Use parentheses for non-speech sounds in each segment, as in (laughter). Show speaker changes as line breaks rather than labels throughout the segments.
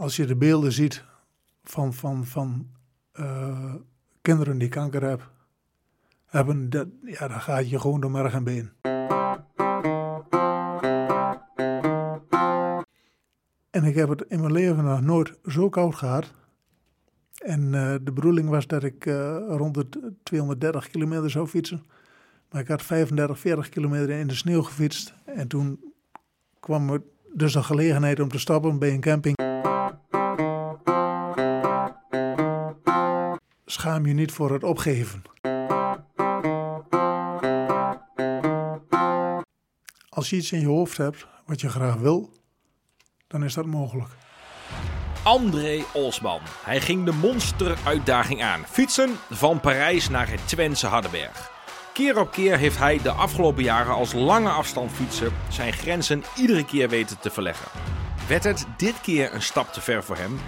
als je de beelden ziet van, van, van eh, kinderen die kanker hebben, hebben dat, ja, dan gaat je gewoon door merg en been. En ik heb het in mijn leven nog nooit zo koud gehad. En eh, de bedoeling was dat ik eh, rond de 230 kilometer zou fietsen. Maar ik had 35, 40 kilometer in de sneeuw gefietst. En toen kwam er dus een gelegenheid om te stoppen bij een camping. Schaam je niet voor het opgeven. Als je iets in je hoofd hebt wat je graag wil, dan is dat mogelijk.
André Olsman. Hij ging de monsteruitdaging aan. Fietsen van Parijs naar het Twentse Hardenberg. Keer op keer heeft hij de afgelopen jaren als lange afstand fietser zijn grenzen iedere keer weten te verleggen. Werd het dit keer een stap te ver voor hem?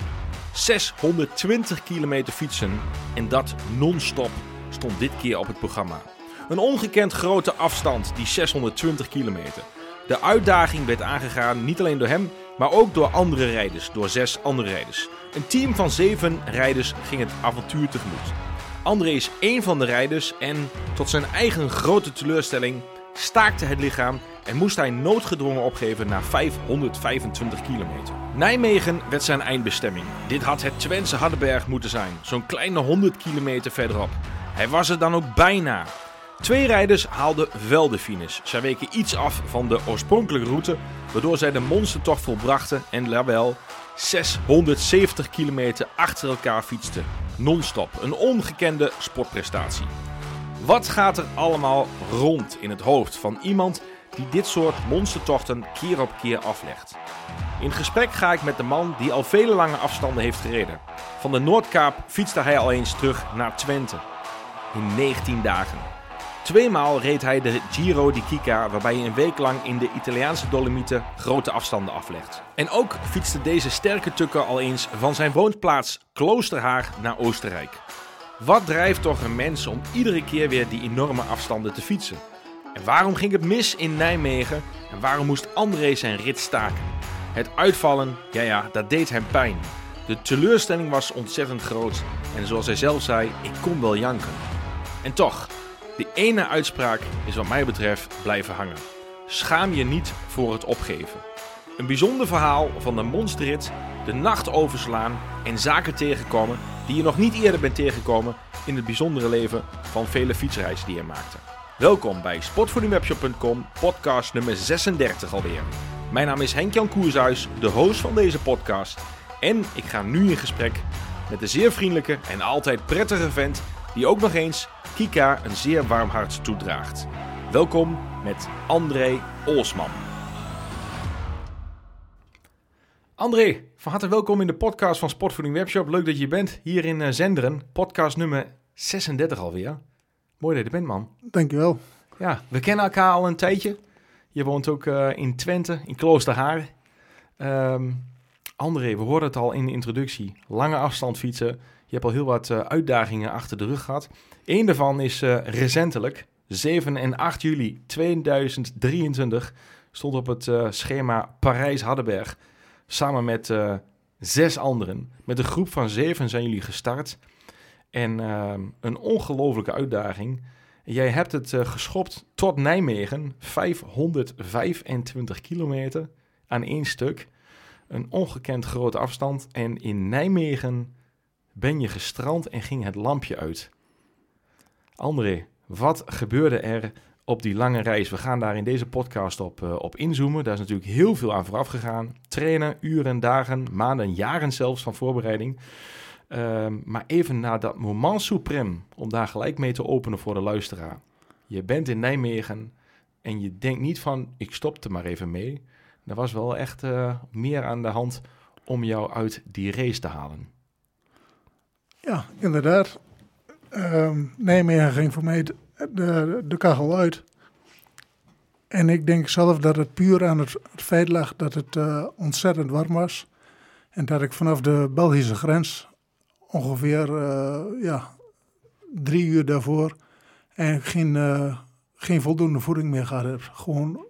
620 kilometer fietsen en dat non-stop stond dit keer op het programma. Een ongekend grote afstand, die 620 kilometer. De uitdaging werd aangegaan niet alleen door hem, maar ook door andere rijders, door zes andere rijders. Een team van zeven rijders ging het avontuur tegemoet. André is één van de rijders en tot zijn eigen grote teleurstelling staakte het lichaam en moest hij noodgedwongen opgeven na 525 kilometer. Nijmegen werd zijn eindbestemming. Dit had het Twentse Hardenberg moeten zijn, zo'n kleine 100 kilometer verderop. Hij was er dan ook bijna. Twee rijders haalden wel de finish. Zij weken iets af van de oorspronkelijke route, waardoor zij de monstertocht volbrachten en wel 670 kilometer achter elkaar fietsten. Non-stop. Een ongekende sportprestatie. Wat gaat er allemaal rond in het hoofd van iemand die dit soort monstertochten keer op keer aflegt? In gesprek ga ik met de man die al vele lange afstanden heeft gereden. Van de Noordkaap fietste hij al eens terug naar Twente. In 19 dagen. Tweemaal reed hij de Giro di Kika, waarbij je een week lang in de Italiaanse Dolomieten grote afstanden aflegt. En ook fietste deze sterke tukker al eens van zijn woonplaats Kloosterhaag naar Oostenrijk. Wat drijft toch een mens om iedere keer weer die enorme afstanden te fietsen? En waarom ging het mis in Nijmegen en waarom moest André zijn rit staken? Het uitvallen, ja ja, dat deed hem pijn. De teleurstelling was ontzettend groot en zoals hij zelf zei, ik kon wel janken. En toch, die ene uitspraak is wat mij betreft blijven hangen. Schaam je niet voor het opgeven. Een bijzonder verhaal van de monsterrit, de nacht overslaan en zaken tegenkomen die je nog niet eerder bent tegengekomen in het bijzondere leven van vele fietsreizen die je maakte. Welkom bij sportvoedingwebshop.com, podcast nummer 36 alweer. Mijn naam is Henk-Jan Koershuis, de host van deze podcast. En ik ga nu in gesprek met de zeer vriendelijke en altijd prettige vent die ook nog eens Kika een zeer warm hart toedraagt. Welkom met André Olsman. André, van harte welkom in de podcast van Sportvoeding Webshop. Leuk dat je bent hier in uh, Zenderen. Podcast nummer 36 alweer. Mooi dat je er bent, man.
Dankjewel.
Ja, we kennen elkaar al een tijdje. Je woont ook uh, in Twente, in Kloosterhaar. Um, André, we hoorden het al in de introductie. Lange afstand fietsen. Je hebt al heel wat uh, uitdagingen achter de rug gehad. Eén daarvan is uh, recentelijk, 7 en 8 juli 2023, stond op het schema Parijs-Hardenberg. Samen met zes anderen. Met een groep van zeven zijn jullie gestart. En een ongelofelijke uitdaging. Jij hebt het geschopt tot Nijmegen, 525 kilometer aan één stuk. Een ongekend grote afstand. En in Nijmegen ben je gestrand en ging het lampje uit. André, wat gebeurde er op die lange reis? We gaan daar in deze podcast op, uh, op inzoomen. Daar is natuurlijk heel veel aan vooraf gegaan. Trainen, uren, dagen, maanden, jaren zelfs van voorbereiding. Uh, maar even naar dat moment supreme, om daar gelijk mee te openen voor de luisteraar. Je bent in Nijmegen en je denkt niet van, ik stop maar even mee. Er was wel echt uh, meer aan de hand om jou uit die race te halen.
Ja, inderdaad. Um, Nijmegen ging voor mij de, de, kachel uit. En ik denk zelf dat het puur aan het, feit lag dat het uh, ontzettend warm was. En dat ik vanaf de Belgische grens ongeveer uh, ja, drie uur daarvoor eigenlijk geen, uh, geen voldoende voeding meer gehad heb. Gewoon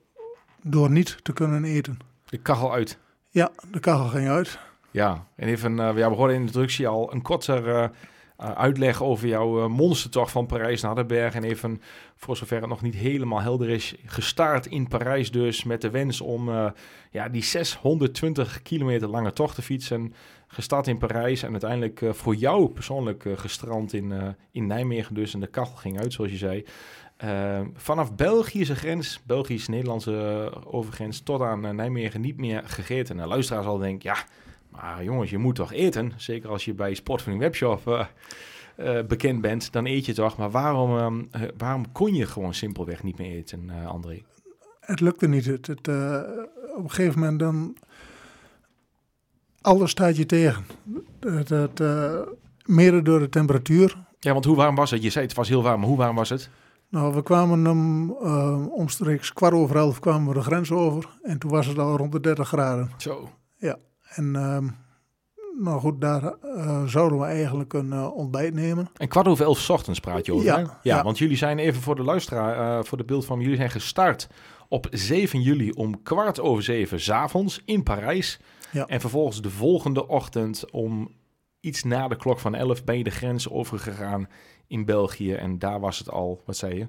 door niet te kunnen eten.
De kachel uit?
Ja, de kachel ging uit.
Ja, en even, uh, ja, we hoorden in de introductie al een korter uh, uitleg over jouw monstertocht van Parijs naar de berg. En even, voor zover het nog niet helemaal helder is, gestart in Parijs dus met de wens om ja, die 620 kilometer lange tocht te fietsen. Gestart in Parijs en uiteindelijk voor jou persoonlijk gestrand in, in Nijmegen dus. En de kachel ging uit, zoals je zei. Uh, vanaf Belgische grens, Belgisch-Nederlandse overgrens, tot aan Nijmegen niet meer gegeten. En de luisteraar zal denken, ja, maar jongens, je moet toch eten? Zeker als je bij Sportfunding Webshop bekend bent, dan eet je toch. Maar waarom, um, waarom kon je gewoon simpelweg niet meer eten, André?
Het lukte niet. Het, het op een gegeven moment dan... Alles staat je tegen. Het, het, mede door de temperatuur.
Ja, want hoe warm was het? Je zei het was heel warm, maar hoe warm was het?
Nou, we kwamen om uh, omstreeks kwart over elf kwamen we de grens over. En toen was het al rond de 30 graden.
Zo.
Ja, en uh, nou goed, daar uh, zouden we eigenlijk een ontbijt nemen.
En kwart over elf ochtends praat je over, ja, ja, ja, want jullie zijn even voor de luisteraar, voor de beeld van jullie zijn gestart op 7 juli om kwart over zeven s avonds in Parijs. Ja. En vervolgens de volgende ochtend om iets na de klok van 11 ben je de grens overgegaan in België. En daar was het al, wat zei je?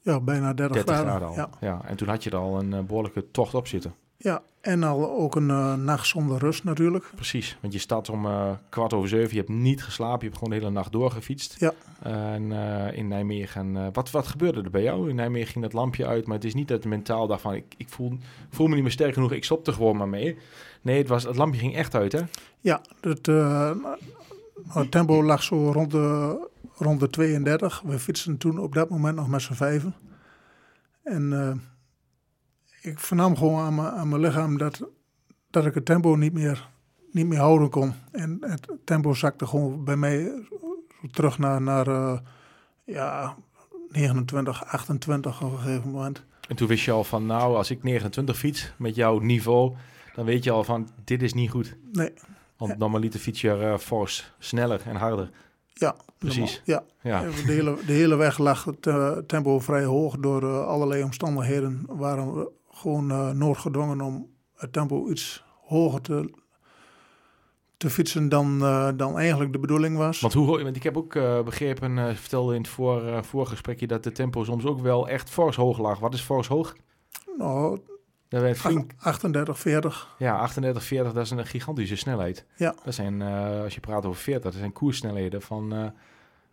Ja, bijna 30, 30 graden.
al. Ja. ja. En toen had je er al een uh, behoorlijke tocht op zitten.
Ja, en al ook een uh, nacht zonder rust natuurlijk.
Precies, want je staat om uh, kwart over zeven, je hebt niet geslapen, je hebt gewoon de hele nacht doorgefietst.
Ja.
En in Nijmegen, wat, wat gebeurde er bij jou? In Nijmegen ging dat lampje uit, maar het is niet dat mentaal dacht van, ik, ik voel, voel me niet meer sterk genoeg, ik stop er gewoon maar mee. Nee, het, was, het lampje ging echt uit, hè?
Ja, het, het tempo lag zo rond de rond de 32. We fietsen toen op dat moment nog met z'n vijven. En ik vernam gewoon aan, aan mijn lichaam dat, dat ik het tempo niet meer, niet meer houden kon. En het tempo zakte gewoon bij mij terug naar, naar uh, ja, 29, 28 op een gegeven moment.
En toen wist je al van, nou, als ik 29 fiets met jouw niveau, dan weet je al van, dit is niet goed.
Nee.
Want normaliter fiets je uh, fors, sneller en harder.
Ja,
precies.
Ja. ja. De, hele, de hele weg lag het uh, tempo vrij hoog door uh, allerlei omstandigheden. Waren we gewoon uh, noodgedwongen om het tempo iets hoger te, te fietsen dan, dan eigenlijk de bedoeling was.
Want, hoe, want ik heb ook begrepen, vertelde in het voor, voorgesprekje, dat de tempo soms ook wel echt fors hoog lag. Wat is fors hoog?
Nou, dat werd flink... 38, 40.
Ja, 38, 40, dat is een gigantische snelheid.
Ja.
Dat zijn, uh, als je praat over 40, dat zijn koerssnelheden van, uh,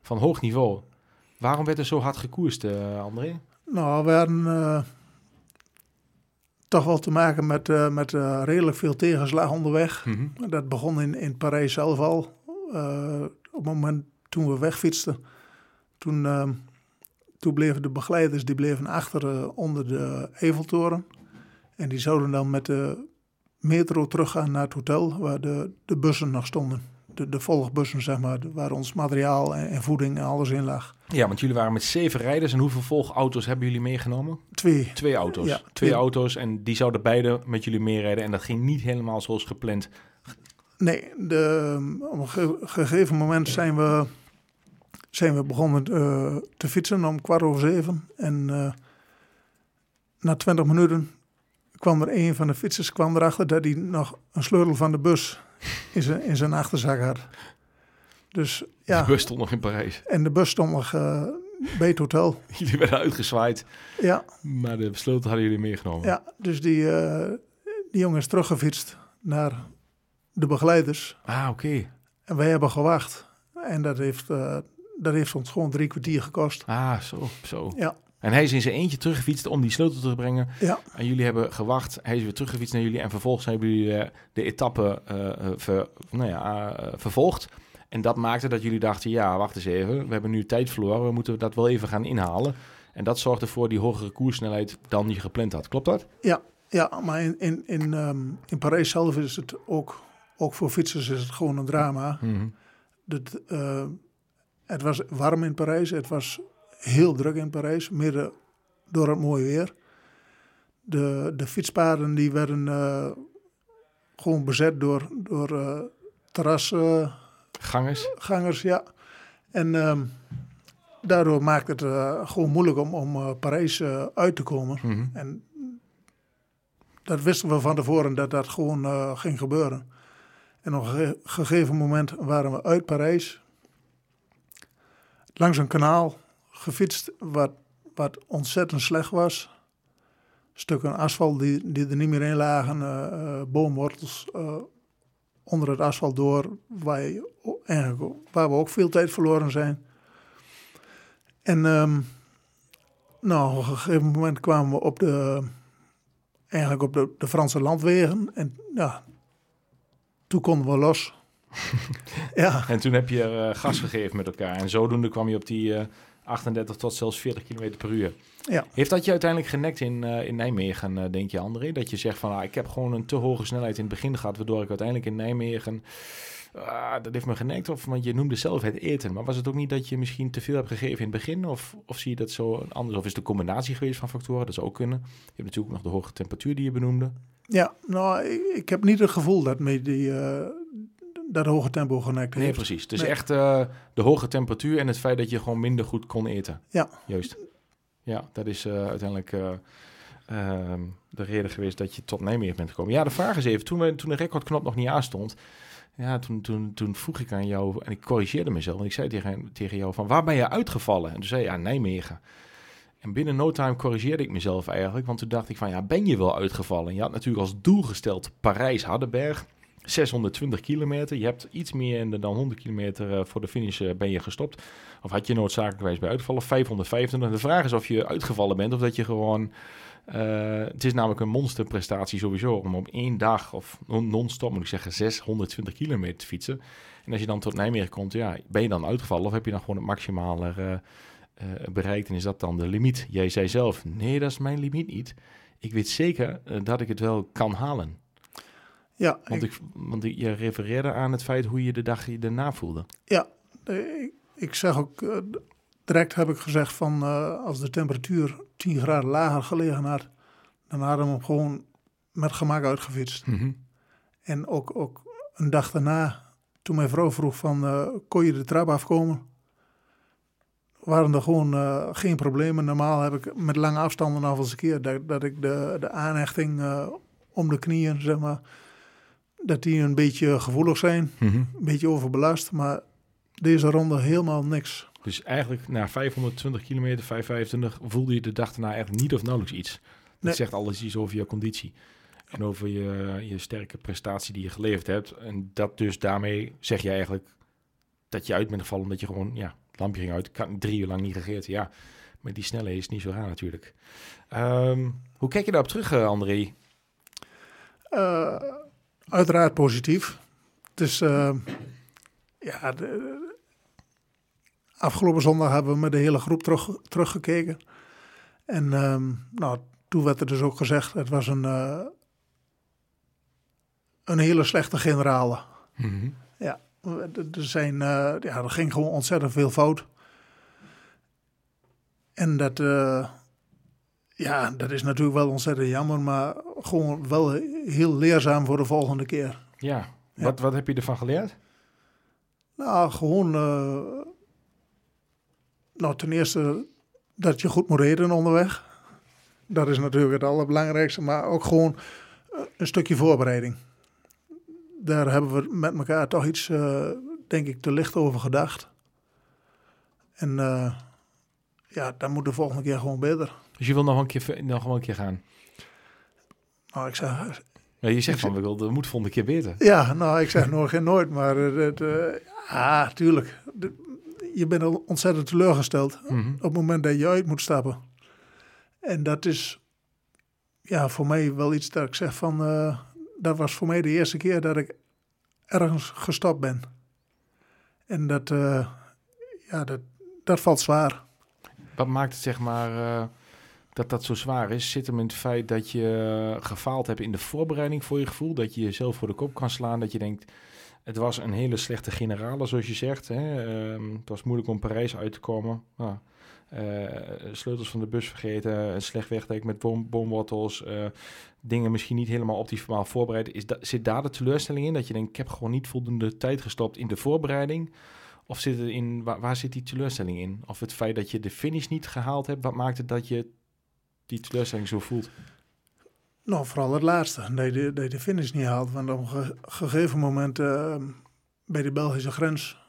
van hoog niveau. Waarom werd er zo hard gekoerst, uh, André?
Nou, we hadden toch wel te maken met, met redelijk veel tegenslag onderweg. Mm -hmm. Dat begon in, in Parijs zelf al. op het moment toen we wegfietsten, toen, toen bleven de begeleiders die bleven achter onder de Eiffeltoren. En die zouden dan met de metro teruggaan naar het hotel waar de, de bussen nog stonden. De, de volgbussen, zeg maar, waar ons materiaal en, voeding en alles in lag.
Ja, want jullie waren met zeven rijders. En hoeveel volgauto's hebben jullie meegenomen?
Twee.
Twee auto's. Ja, twee, auto's en die zouden beide met jullie meerijden. En dat ging niet helemaal zoals gepland.
Nee, de, op een gegeven moment zijn we, zijn we begonnen uh, te fietsen om kwart over zeven. En uh, na twintig minuten kwam er een van de fietsers kwam erachter dat hij nog een sleutel van de bus in zijn, in zijn achterzak had. Dus ja.
De bus stond nog in Parijs.
En de bus stond nog uh, bij het hotel. (laughs)
Jullie werden uitgezwaaid.
Ja.
Maar de sleutel hadden jullie meegenomen.
Ja, dus die, uh, die jongen is teruggefietst naar de begeleiders.
Ah, oké.
En wij hebben gewacht. En dat heeft, uh, dat heeft ons gewoon drie kwartier gekost.
Ah, zo, zo.
Ja.
En hij is in zijn eentje teruggefietst om die sleutel te brengen.
Ja.
En jullie hebben gewacht. Hij is weer teruggefietst naar jullie. En vervolgens hebben jullie uh, de etappe uh, ver, nou ja, vervolgd. En dat maakte dat jullie dachten, ja, wacht eens even. We hebben nu tijd verloren. We moeten dat wel even gaan inhalen. En dat zorgde voor die hogere koerssnelheid dan je gepland had. Klopt dat?
Ja, ja maar in, in, in, um, in Parijs zelf is het ook, ook voor fietsers is het gewoon een drama.
Mm -hmm.
dat, uh, het was warm in Parijs. Het was heel druk in Parijs, midden door het mooie weer. De, de fietspaden die werden uh, gewoon bezet door, door uh, terrassen.
Gangers?
Gangers, ja. En um, daardoor maakt het uh, gewoon moeilijk om, om Parijs uit te komen.
Mm -hmm.
En dat wisten we van tevoren dat dat gewoon ging gebeuren. En op een gegeven moment waren we uit Parijs langs een kanaal gefietst wat, wat ontzettend slecht was. Stukken asfalt die, die er niet meer in lagen, uh, boomwortels uh, onder het asfalt door, waar, je, waar we ook veel tijd verloren zijn. En um, nou, op een gegeven moment kwamen we op de, eigenlijk op de, de Franse landwegen. En ja, toen konden we los. (laughs)
ja. En toen heb je uh, gas gegeven met elkaar. En zodoende kwam je op die uh, 38 tot zelfs 40 km per uur. Ja. Heeft dat je uiteindelijk genekt in, uh, in Nijmegen, denk je André? Dat je zegt van, ah, ik heb gewoon een te hoge snelheid in het begin gehad... waardoor ik uiteindelijk in Nijmegen ah, dat heeft me genekt. Of, want je noemde zelf het eten. Maar was het ook niet dat je misschien te veel hebt gegeven in het begin? Of, of zie je dat zo anders? Of is het een combinatie geweest van factoren? Dat zou ook kunnen. Je hebt natuurlijk nog de hoge temperatuur die je benoemde.
Ja, nou, ik, ik heb niet het gevoel dat me die... Dat hoge tempo genekt
heeft. Nee, precies. Het is echt uh, de hoge temperatuur en het feit dat je gewoon minder goed kon eten. Ja. Juist. Ja, dat is uh, uiteindelijk uh, de reden geweest dat je tot Nijmegen bent gekomen. Ja, de vraag is even, toen, we, toen de recordknop nog niet aanstond, ja, toen, toen, toen vroeg ik aan jou, en ik corrigeerde mezelf, en ik zei tegen, tegen jou van, waar ben je uitgevallen? En toen zei je, ja, Nijmegen. En binnen no time corrigeerde ik mezelf eigenlijk, want toen dacht ik van, ja, ben je wel uitgevallen? je had natuurlijk als doel gesteld Parijs-Hardenberg, 620 kilometer. Je hebt iets meer dan 100 kilometer eh, voor de finish eh, ben je gestopt. Of had je noodzakelijkwijs bij uitvallen, 525. De vraag is of je uitgevallen bent of dat je gewoon uh, het is namelijk een monsterprestatie sowieso om op één dag of non-stop moet ik zeggen 620 kilometer te fietsen. En als je dan tot Nijmegen komt, ja, ben je dan uitgevallen of heb je dan gewoon het maximale uh, bereikt en is dat dan de limiet? Jij zei zelf, nee, dat is mijn limiet niet. Ik weet zeker dat ik het wel kan halen. Ja, want, ik, want je refereerde aan het feit hoe je de dag daarna voelde.
Ja, ik, ik zeg ook direct heb ik gezegd van uh, als de temperatuur 10 graden lager gelegen had, dan hadden we hem gewoon met gemak uitgefietst. Mm -hmm. En ook, ook een dag daarna, toen mijn vrouw vroeg van uh, kon je de trap afkomen, waren er gewoon uh, geen problemen. Normaal heb ik met lange afstanden nog eens een keer dat, dat ik de, de aanhechting om de knieën, zeg maar, dat die een beetje gevoelig zijn, mm -hmm. een beetje overbelast. Maar deze ronde helemaal niks.
Dus eigenlijk na 520 kilometer, 525, voelde je de dag daarna echt niet of nauwelijks iets. Dat zegt alles iets over je conditie. En over je, je sterke prestatie die je geleverd hebt. En dat dus daarmee zeg je eigenlijk dat je uit bent gevallen. Omdat je gewoon, ja, het lampje ging uit. kan drie uur lang niet gegeten. Ja, met die snelheid is niet zo raar natuurlijk. Um, hoe kijk je daarop terug, uh, André?
Uh, uiteraard positief. Het is, uh, ja, de, afgelopen zondag hebben we met de hele groep terug, teruggekeken. En um, nou, toen werd er dus ook gezegd, het was een, uh, een hele slechte generale. Mm -hmm. Ja, er, zijn, uh, ja, er ging gewoon ontzettend veel fout. En dat, uh, ja, dat is natuurlijk wel ontzettend jammer, maar gewoon wel heel leerzaam voor de volgende keer.
Ja, ja. Wat, wat heb je ervan geleerd?
Nou, gewoon nou, ten eerste dat je goed moet reden onderweg. Dat is natuurlijk het allerbelangrijkste, maar ook gewoon eh, een stukje voorbereiding. Daar hebben we met elkaar toch iets, uh, denk ik, te licht over gedacht. En ja, dan moet de volgende keer gewoon beter.
Dus je wil nog een keer, nog een keer gaan?
Nou, ik zeg...
Ja, je zegt van, we willen, moet volgende keer beter.
Ja, nou, ik zeg nooit nooit, maar het, ja, tuurlijk je bent al ontzettend teleurgesteld mhm. op het moment dat je uit moet stappen. En dat is ja, voor mij wel iets dat ik zeg van, uh, dat was voor mij de eerste keer dat ik ergens gestopt ben. En dat, uh, ja, dat, dat valt zwaar.
Wat maakt het zeg maar dat dat zo zwaar is? Zit hem in het feit dat je gefaald hebt in de voorbereiding voor je gevoel? Dat je jezelf voor de kop kan slaan? Dat je denkt, het was een hele slechte generale, zoals je zegt. Hè. Uh, het was moeilijk om Parijs uit te komen. Uh, sleutels van de bus vergeten, een slecht wegdek met boom, boomwortels, uh, dingen misschien niet helemaal optimaal voorbereid. Is dat, zit daar de teleurstelling in? Dat je denkt, ik heb gewoon niet voldoende tijd gestopt in de voorbereiding? Of zit het in, waar, zit die teleurstelling in? Of het feit dat je de finish niet gehaalt hebt, wat maakt het dat je die teleurstelling zo voelt?
Nou, vooral het laatste, dat je de, de finish niet haalt. Want op een ge- gegeven moment eh, bij de Belgische grens,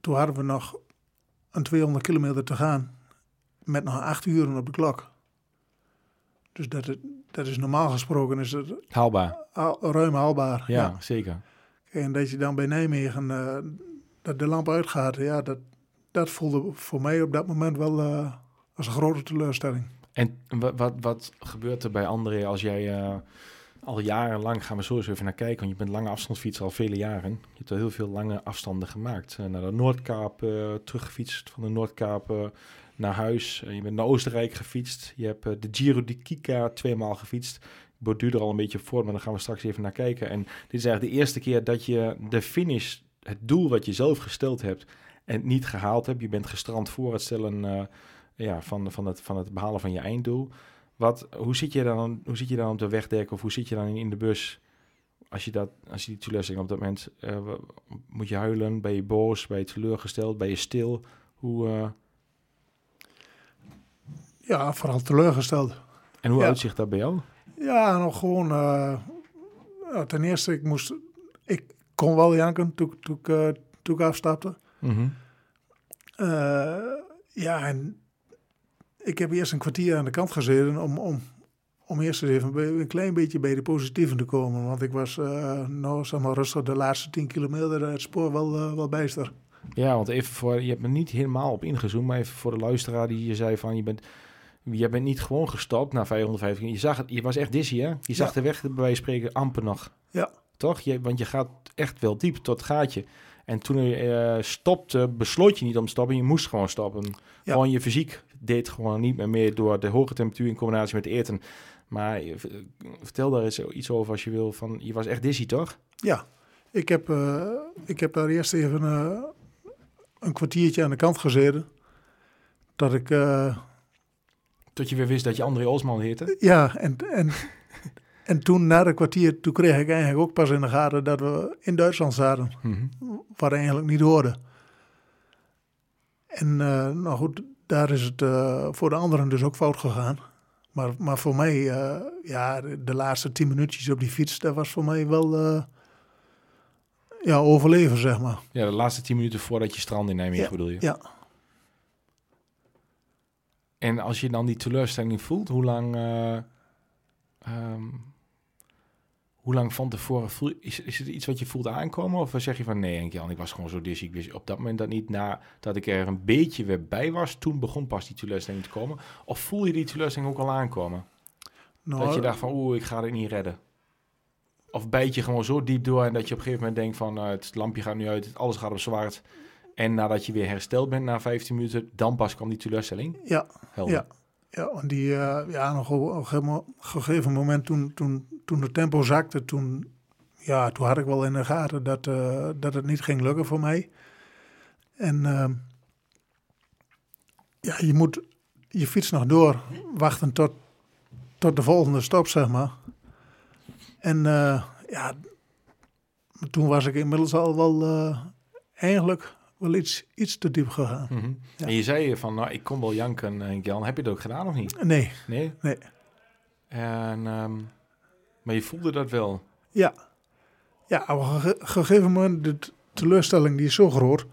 toen hadden we nog een 200 kilometer te gaan. Met nog acht uren op de klok. Dus dat, het- dat is normaal gesproken is het
Haalbaar.
al- ruim haalbaar.
Ja, zeker.
En dat je dan bij Nijmegen, eh, dat de lamp uitgaat, ja, dat, dat voelde voor mij op dat moment wel eh, als een grote teleurstelling.
En wat, wat, gebeurt er bij André als jij eh, al jarenlang, gaan we zo eens even naar kijken, want je bent lange afstandsfietser al vele jaren. Je hebt al heel veel lange afstanden gemaakt. Eh, naar de Noordkaap eh, teruggefietst, van de Noordkaap naar huis. Je bent naar Oostenrijk gefietst. Je hebt de Giro di Kika tweemaal gefietst. Ik borduur er al een beetje voor, maar daar gaan we straks even naar kijken. En dit is eigenlijk de eerste keer dat je de finish, het doel wat je zelf gesteld hebt, en niet gehaald hebt. Je bent gestrand voor het stellen ja, van, van, het, van het behalen van je einddoel. Wat, hoe, zit je dan, hoe zit je dan op de wegdek of hoe zit je dan in, de bus als je, dat, als je die teleurstelling op dat moment... eh, moet je huilen? Ben je boos? Ben je teleurgesteld? Ben je stil? Hoe, eh,
Ja, vooral teleurgesteld.
en hoe
Ja.
uitzicht dat bij jou?
Ja, nog gewoon. eh, ja, ten eerste, ik moest. Ik kon wel janken toen, toen, toen ik afstapte. Eh, ja, en ik heb eerst een kwartier aan de kant gezeten om, om, om eerst eens even een klein beetje bij de positieven te komen. Want ik was, eh nou, zeg maar rustig, de laatste 10 kilometer het spoor wel, eh, wel bijster.
Ja, want even voor, je hebt me niet helemaal op ingezoomd, maar even voor de luisteraar die je zei van je bent, je bent niet gewoon gestopt na 550. Je zag het, je was echt dizzy hè? Je zag
Ja.
de weg bij wijze van spreken amper nog.
Ja.
Toch? Je, want je gaat echt wel diep tot gaatje. En toen je eh, stopte, besloot je niet om te stoppen. Je moest gewoon stoppen.
Ja.
Gewoon je fysiek deed gewoon niet meer mee door de hoge temperatuur in combinatie met eten. Maar eh, vertel daar eens iets over als je wil. Van, je was echt dizzy, toch?
Ja, ik heb, eh, ik heb daar eerst even eh, een kwartiertje aan de kant gezeten. Dat ik, eh,
Tot je weer wist dat je André Osman heette.
ja, en, en, en toen na een kwartier, toen kreeg ik eigenlijk ook pas in de gaten dat we in Duitsland zaten.
Mhm.
Wat eigenlijk niet hoorde. En nou goed, daar is het eh, voor de anderen dus ook fout gegaan. Maar, maar voor mij, eh, ja, de, laatste tien minuutjes op die fiets, dat was voor mij wel eh, ja, overleven, zeg maar.
Ja, de laatste tien minuten voordat je strand in Nijmegen bedoel je?
Ja.
En als je dan die teleurstelling voelt, hoe lang, eh, ehm, hoe lang van tevoren voel is, is het iets wat je voelt aankomen? Of zeg je van nee, Henk Jan, ik was gewoon zo dizzy. Ik wist op dat moment dat niet. Nadat ik er een beetje weer bij was, toen begon pas die teleurstelling te komen. Of voel je die teleurstelling ook al aankomen?
Nou,
dat je dacht van oeh, ik ga dit niet redden. Of bijt je gewoon zo diep door en dat je op een gegeven moment denkt van eh, het lampje gaat nu uit, alles gaat op zwart. En nadat je weer hersteld bent na 15 minuten, dan pas kwam die teleurstelling.
Ja,
Helder.
ja. Ja, want die, eh, ja, nog op een gegeven moment toen, toen, toen de tempo zakte, toen, ja, toen had ik wel in de gaten dat, eh, dat het niet ging lukken voor mij. En ehm, ja, je moet je fiets nog door, wachten tot, tot de volgende stop, zeg maar. En eh, ja, toen was ik inmiddels al wel eh, eigenlijk wel iets, iets te diep gegaan.
Mhm.
Ja.
En je zei van, nou, ik kon wel janken, Jan. Heb je dat ook gedaan of niet?
Nee,
Nee?
nee.
En, ehm, maar je voelde dat wel.
Ja, ja op een gege- gegeven moment, de teleurstelling die is zo groot.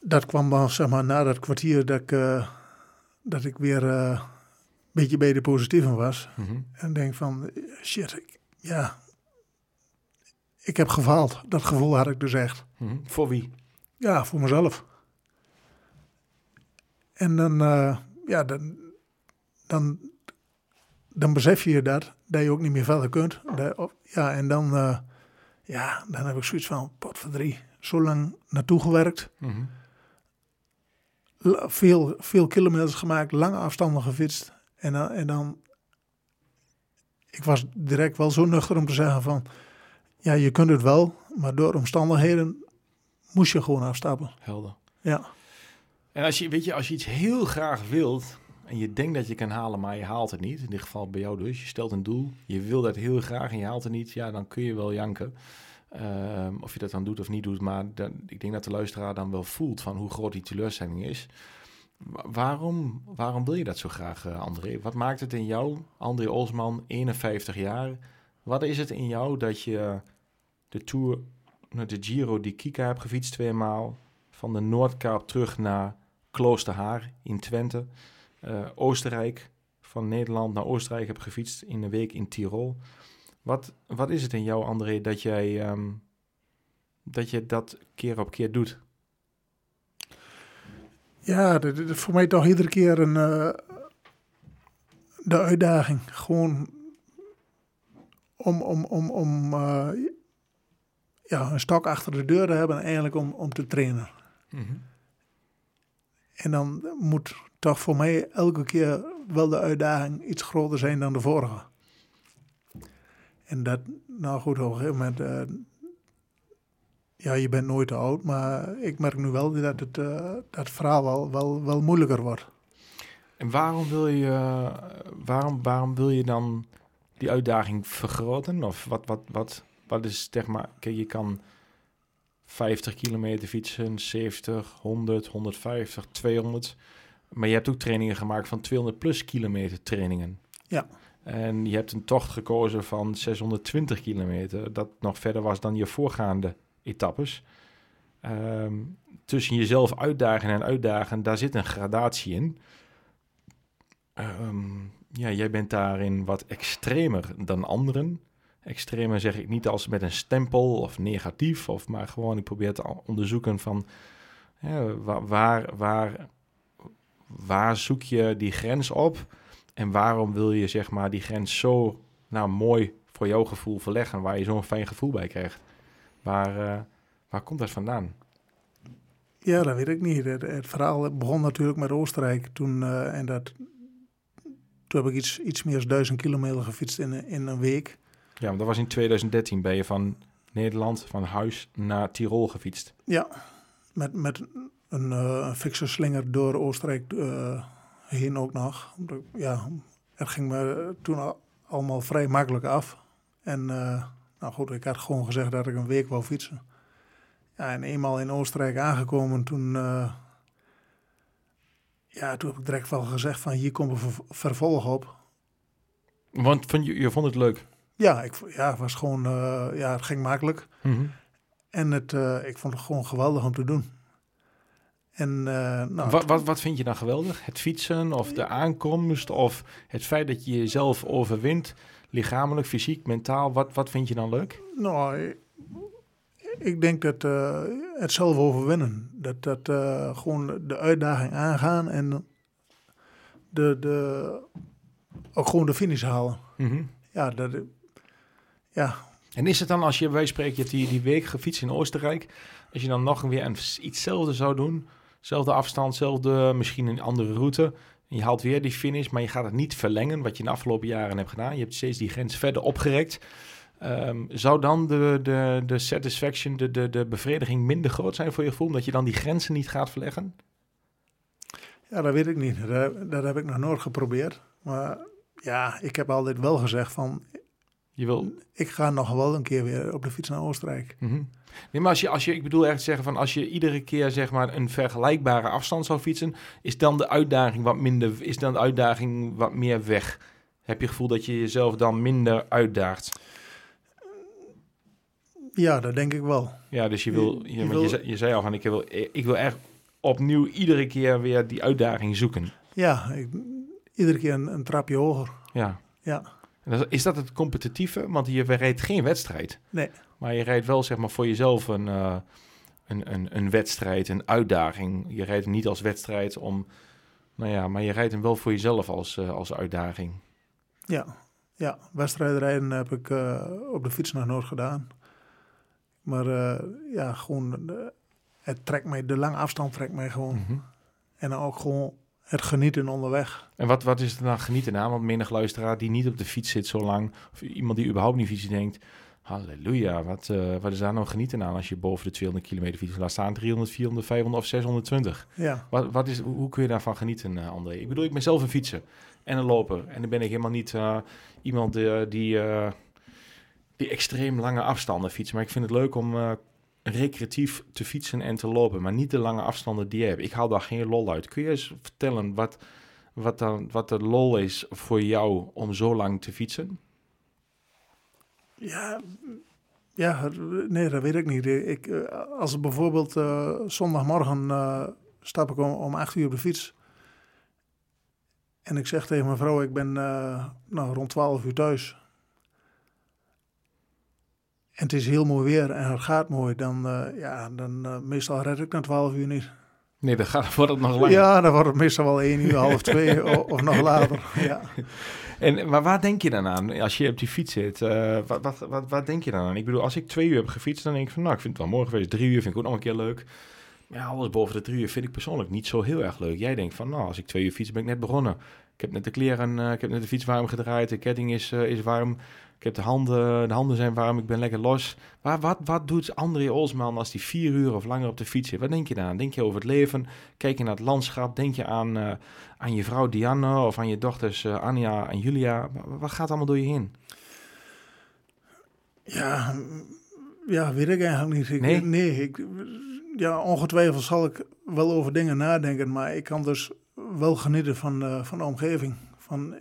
Dat kwam dan, zeg maar, na dat kwartier dat ik, eh, dat ik weer eh, een beetje bij de positieven was.
Mhm.
En denk van, shit, ik, ja, ik heb gefaald. Dat gevoel had ik dus echt.
Mhm. Voor wie?
Ja, voor mezelf. En dan, eh, ja, dan, dan, dan besef je dat, dat je ook niet meer verder kunt. Dat- of- ja, en dan, eh, ja, dan heb ik zoiets van, pot voor drie, zo lang naartoe gewerkt.
Mhm.
Veel, veel kilometers gemaakt, lange afstanden gefietst. En dan, en dan, ik was direct wel zo nuchter om te zeggen van, ja, je kunt het wel, maar door omstandigheden moest je gewoon afstappen.
Helder.
Ja.
En als je, weet je, als je iets heel graag wilt en je denkt dat je kan halen, maar je haalt het niet. In dit geval bij jou dus. Je stelt een doel, je wil dat heel graag en je haalt het niet. Ja, dan kun je wel janken. Ehm, of je dat dan doet of niet doet. Maar dan, ik denk dat de luisteraar dan wel voelt van hoe groot die teleurstelling is. Wa- Waarom, waarom wil je dat zo graag, eh, André? Wat maakt het in jou, André Olsman, 51 jaar? Wat is het in jou dat je de Tour, nou, de Giro di Kika hebt gefietst tweemaal, van de Noordkaap terug naar Kloosterhaar in Twente, eh, Oostenrijk, van Nederland naar Oostenrijk hebt gefietst in een week in Tirol. Wat, wat is het in jou, André, dat jij ehm, dat je dat keer op keer doet?
Ja, dat is voor mij toch iedere keer een, eh, de uitdaging. Gewoon om, om, om, om eh, ja, een stok achter de deur te hebben, eigenlijk om, om te trainen. En dan moet toch voor mij elke keer wel de uitdaging iets groter zijn dan de vorige. En dat, nou goed, op een gegeven moment, eh, ja, je bent nooit te oud, maar ik merk nu wel dat het, eh, dat verhaal wel, wel, wel moeilijker wordt.
En waarom wil je, waarom, waarom wil je dan die uitdaging vergroten? Of wat, wat, wat, wat is, zeg maar, kijk, je kan 50 kilometer fietsen, 70, 100, 150, 200. Maar je hebt ook trainingen gemaakt van 200 plus kilometer trainingen.
Ja.
En je hebt een tocht gekozen van 620 kilometer, dat nog verder was dan je voorgaande etappes. Ehm, tussen jezelf uitdagen en uitdagen, daar zit een gradatie in. Ehm, ja, jij bent daarin wat extremer dan anderen. Extremer zeg ik niet als met een stempel of negatief, of maar gewoon ik probeer te onderzoeken van ja, wa- waar, waar, waar zoek je die grens op en waarom wil je zeg maar die grens zo nou, mooi voor jouw gevoel verleggen, waar je zo'n fijn gevoel bij krijgt. Waar, eh, waar komt dat vandaan?
Ja, dat weet ik niet. Het, het verhaal begon natuurlijk met Oostenrijk toen. eh, en dat, toen heb ik iets, iets meer dan duizend kilometer gefietst in, een- in een week.
Ja, want dat was in 2013 ben je van Nederland, van huis naar Tirol gefietst.
Ja, met, met een, eh een fikse slinger door Oostenrijk eh, heen ook nog. Ja, het ging me toen al- allemaal vrij makkelijk af. En eh, nou goed, ik had gewoon gezegd dat ik een week wou fietsen. Ja, en eenmaal in Oostenrijk aangekomen, toen, ja, toen heb ik direct wel gezegd van hier komt een ver- vervolg op.
Want vond je, je vond het leuk.
Ja, ik, ja, het was gewoon, ja, het ging makkelijk. En het, ik vond het gewoon geweldig om te doen. En eh, nou,
wat, wat, wat vind je dan geweldig? Het fietsen of de aankomst of het feit dat je jezelf overwint, lichamelijk, fysiek, mentaal, wat, wat vind je dan leuk?
Nou, ik, denk dat eh, het zelf overwinnen. Dat, dat eh, gewoon de uitdaging aangaan en de, de, ook gewoon de finish halen. Ja, dat, ja,
En is het dan als je, wij spreken, je hebt die, die week gefietst in Oostenrijk, als je dan nog weer een, ietszelfde zou doen, zelfde afstand, zelfde, misschien een andere route, je haalt weer die finish, maar je gaat het niet verlengen, wat je in de afgelopen jaren hebt gedaan, je hebt steeds die grens verder opgerekt, Ehm, zou dan de, de, de satisfaction, de, de, de bevrediging minder groot zijn voor je gevoel, omdat je dan die grenzen niet gaat verleggen?
ja, dat weet ik niet. Dat, dat heb ik nog nooit geprobeerd. Maar ja, ik heb altijd wel gezegd van,
Je wil
ik ga nog wel een keer weer op de fiets naar Oostenrijk.
Mhm. Nee, maar als je, als je, ik bedoel echt zeggen van als je iedere keer zeg maar een vergelijkbare afstand zou fietsen, is dan de uitdaging wat minder, is dan de uitdaging wat meer weg? Heb je het gevoel dat je jezelf dan minder uitdaagt?
Ja, dat denk ik wel.
Ja, dus je wil,
Je-
je,
wil-
zei, je zei al van ik wil, ik wil echt opnieuw iedere keer weer die uitdaging zoeken.
Ja, ik, iedere keer een, een trapje hoger.
Ja.
Ja,
Is dat het competitieve? Want je rijdt geen wedstrijd.
nee.
Maar je rijdt wel zeg maar voor jezelf een, eh, een, een, een wedstrijd, een uitdaging. Je rijdt hem niet als wedstrijd om, nou ja, maar je rijdt hem wel voor jezelf als, eh, als uitdaging.
Ja, ja. wedstrijdrijden heb ik eh, op de fiets nog nooit gedaan. Maar ja, gewoon, het trekt mij, de lange afstand trekt mij gewoon.
Mhm.
En ook gewoon het genieten onderweg.
En wat, wat is er dan genieten aan? Want menig luisteraar die niet op de fiets zit zo lang, of iemand die überhaupt niet fietst, die denkt, halleluja, wat, eh, wat is daar nou genieten aan als je boven de 200 kilometer fietst? Laat staan 300, 400, 500 of 620.
Ja,
Wat, wat is, hoe kun je daarvan genieten, eh, André? Ik bedoel, ik ben zelf een fietser en een loper. En dan ben ik helemaal niet eh, iemand die, die extreem lange afstanden fietst. Maar ik vind het leuk om, recreatief te fietsen en te lopen, maar niet de lange afstanden die je hebt. Ik haal daar geen lol uit. Kun je eens vertellen wat, wat, dan, wat de lol is voor jou om zo lang te fietsen?
Ja, ja, nee, dat weet ik niet. Ik, eh, als bijvoorbeeld uh, zondagmorgen uh, stap ik om, om acht uur op de fiets. En ik zeg tegen mijn vrouw, ik ben nou, rond 12 uur thuis. En het is heel mooi weer en het gaat mooi. Dan, ja, dan meestal red ik na 12 uur niet.
Nee, dan gaat, wordt het nog langer.
Ja, dan wordt het meestal wel één uur, half twee (laughs) of, of nog later. Ja.
En, maar waar denk je dan aan als je op die fiets zit? Uh, wat, wat, wat, wat, denk je dan aan? Ik bedoel, als ik twee uur heb gefietst, dan denk ik van, nou, ik vind het wel mooi geweest. Drie uur vind ik ook nog een keer leuk. Ja, alles boven de drie uur vind ik persoonlijk niet zo heel erg leuk. Jij denkt van, nou, als ik twee uur fiets, ben ik net begonnen. Ik heb net de kleren, uh, ik heb net de fiets warm gedraaid, de ketting is, uh, is warm. Ik heb de handen, de handen zijn warm, ik ben lekker los. Maar wat, wat doet André Olsman als die vier uur of langer op de fiets zit? Wat denk je dan? Denk je over het leven? Kijk je naar het landschap? Denk je aan, uh, aan je vrouw Diana of aan je dochters uh, Anja en Julia? Wat gaat allemaal door je heen?
Ja, ja weet ik eigenlijk niet. Ik,
nee?
Nee, ik, ja, ongetwijfeld zal ik wel over dingen nadenken, maar ik kan dus wel genieten van, uh, van de omgeving. Van,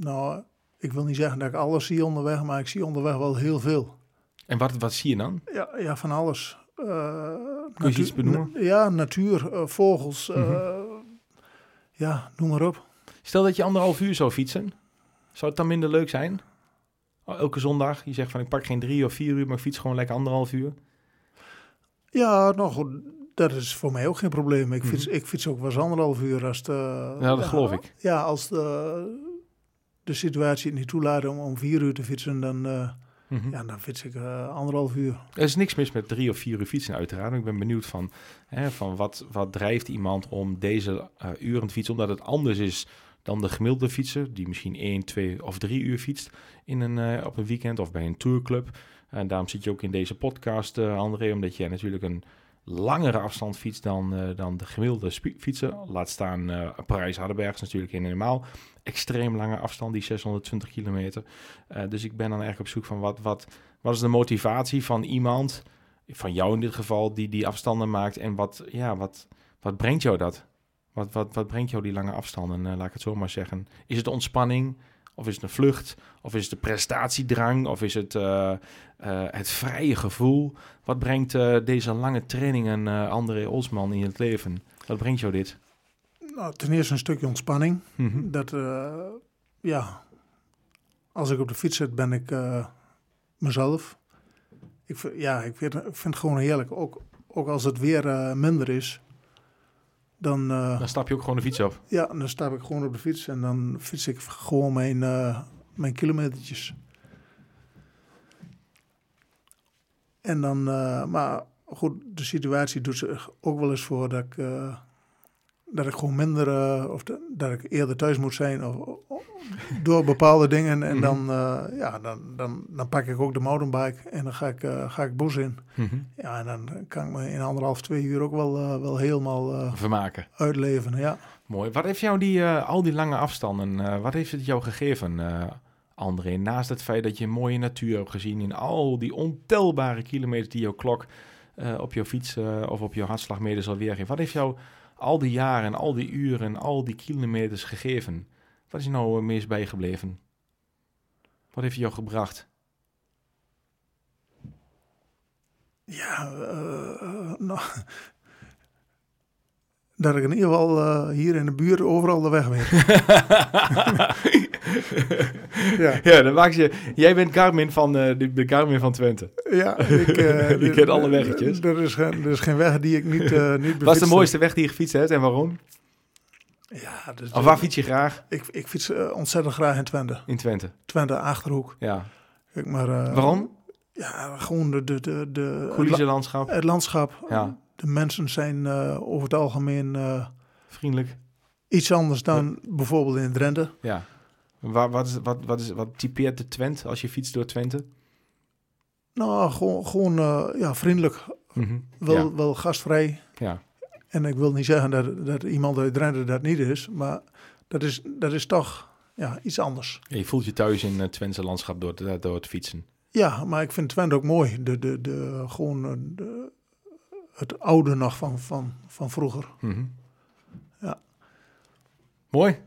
nou, ik wil niet zeggen dat ik alles zie onderweg, maar ik zie onderweg wel heel veel.
En wat, wat zie je dan?
Ja, ja van alles. Uh,
Kun je iets benoemen?
Ja, natuur, uh, vogels, uh, mm -hmm. ja, noem maar op.
Stel dat je anderhalf uur zou fietsen, zou het dan minder leuk zijn? Elke zondag, je zegt van ik pak geen drie of vier uur, maar ik fiets gewoon lekker anderhalf uur.
Ja, nou goed, dat is voor mij ook geen probleem. Ik fiets, mm -hmm. ik fiets ook wel eens anderhalf uur als de...
Ja, dat geloof ik.
Ja, als de de situatie het niet toelaat om, om vier uur te fietsen, dan, uh, mm -hmm. ja, dan fiets ik uh, anderhalf uur.
Er is niks mis met drie of vier uur fietsen uiteraard. Ik ben benieuwd van, hè, van wat, wat drijft iemand om deze uh, uren te fietsen, omdat het anders is dan de gemiddelde fietser, die misschien één, twee of drie uur fietst in een, op een weekend of bij een tourclub. En daarom zit je ook in deze podcast, André, omdat jij natuurlijk een langere afstand fietst dan, uh, dan de gemiddelde fietser. Laat staan uh, Parijs-Hardenberg is natuurlijk helemaal extreem lange afstand, die 620 kilometer. Uh, dus ik ben dan eigenlijk op zoek van wat, wat, wat is de motivatie van iemand, van jou in dit geval, die die afstanden maakt. En wat, ja, wat, wat brengt jou dat? Wat, wat, wat brengt jou die lange afstanden, laat ik het zo maar zeggen? Is het ontspanning? Of is het een vlucht? Of is het de prestatiedrang? Of is het uh, het vrije gevoel? Wat brengt deze lange trainingen André Osman in het leven? Wat brengt jou dit?
Nou, ten eerste een stukje ontspanning. Mm -hmm. Dat, ja, als ik op de fiets zit, ben ik mezelf. Ik, ja, ik vind, ik vind het gewoon heerlijk. Ook, ook als het weer minder is. Dan,
dan stap je ook gewoon de fiets op?
Ja, dan stap ik gewoon op de fiets en dan fiets ik gewoon mijn, mijn kilometertjes. En dan, maar goed, de situatie doet zich ook wel eens voor dat ik, dat ik gewoon minder, of de, dat ik eerder thuis moet zijn of, of door bepaalde dingen. En dan, ja, dan, dan, dan pak ik ook de mountainbike en dan ga ik, ga ik bos in.
Mm -hmm.
Ja, en dan kan ik me in anderhalf, twee uur ook wel, wel helemaal
vermaken.
Uitleven, ja.
Mooi. Wat heeft jou die, al die lange afstanden, wat heeft het jou gegeven, André? Naast het feit dat je mooie natuur hebt gezien in al die ontelbare kilometers die jouw klok op jouw fiets of op jouw hartslagmeter zal weergeven. Wat heeft jou al die jaren en al die uren en al die kilometers gegeven? Wat is nou meest bijgebleven? Wat heeft jou gebracht?
Ja, uh, nou, dat ik in ieder geval uh, hier in de buurt overal de weg weet. (laughs)
ja. (laughs) ja, dan maak je. Jij bent Carmen van uh, de, de Carmen van Twente.
Ja, ik, (laughs) uh,
kent alle weggetjes.
Er is, geen, er is geen weg die ik niet, uh, niet
Wat is de mooiste weg die je gefietst hebt en waarom?
Ja, dus
of waar fiets je graag?
Ik, ik fiets ontzettend graag in Twente.
In Twente?
Twente, Achterhoek.
Ja.
Kijk, maar,
waarom?
Ja, gewoon de... de, de, de
Coulissenlandschap.
Het landschap.
Ja.
De mensen zijn uh, over het algemeen...
Vriendelijk.
Iets anders dan ja. bijvoorbeeld in Drenthe.
Ja. Wat, is, wat, wat, is, wat typeert de Twente als je fietst door Twente?
Nou, gewoon, gewoon uh, ja, vriendelijk.
Mm -hmm.
wel,
ja.
wel gastvrij.
Ja.
En ik wil niet zeggen dat, dat iemand uit Drenthe dat niet is. Maar dat is, dat is toch ja, iets anders.
Ja, je voelt je thuis in het Twentse landschap door, door het fietsen.
Ja, maar ik vind Twente ook mooi. De, de, de, gewoon de, het oude nog van, van, van vroeger.
Mhm.
Ja.
Mooi.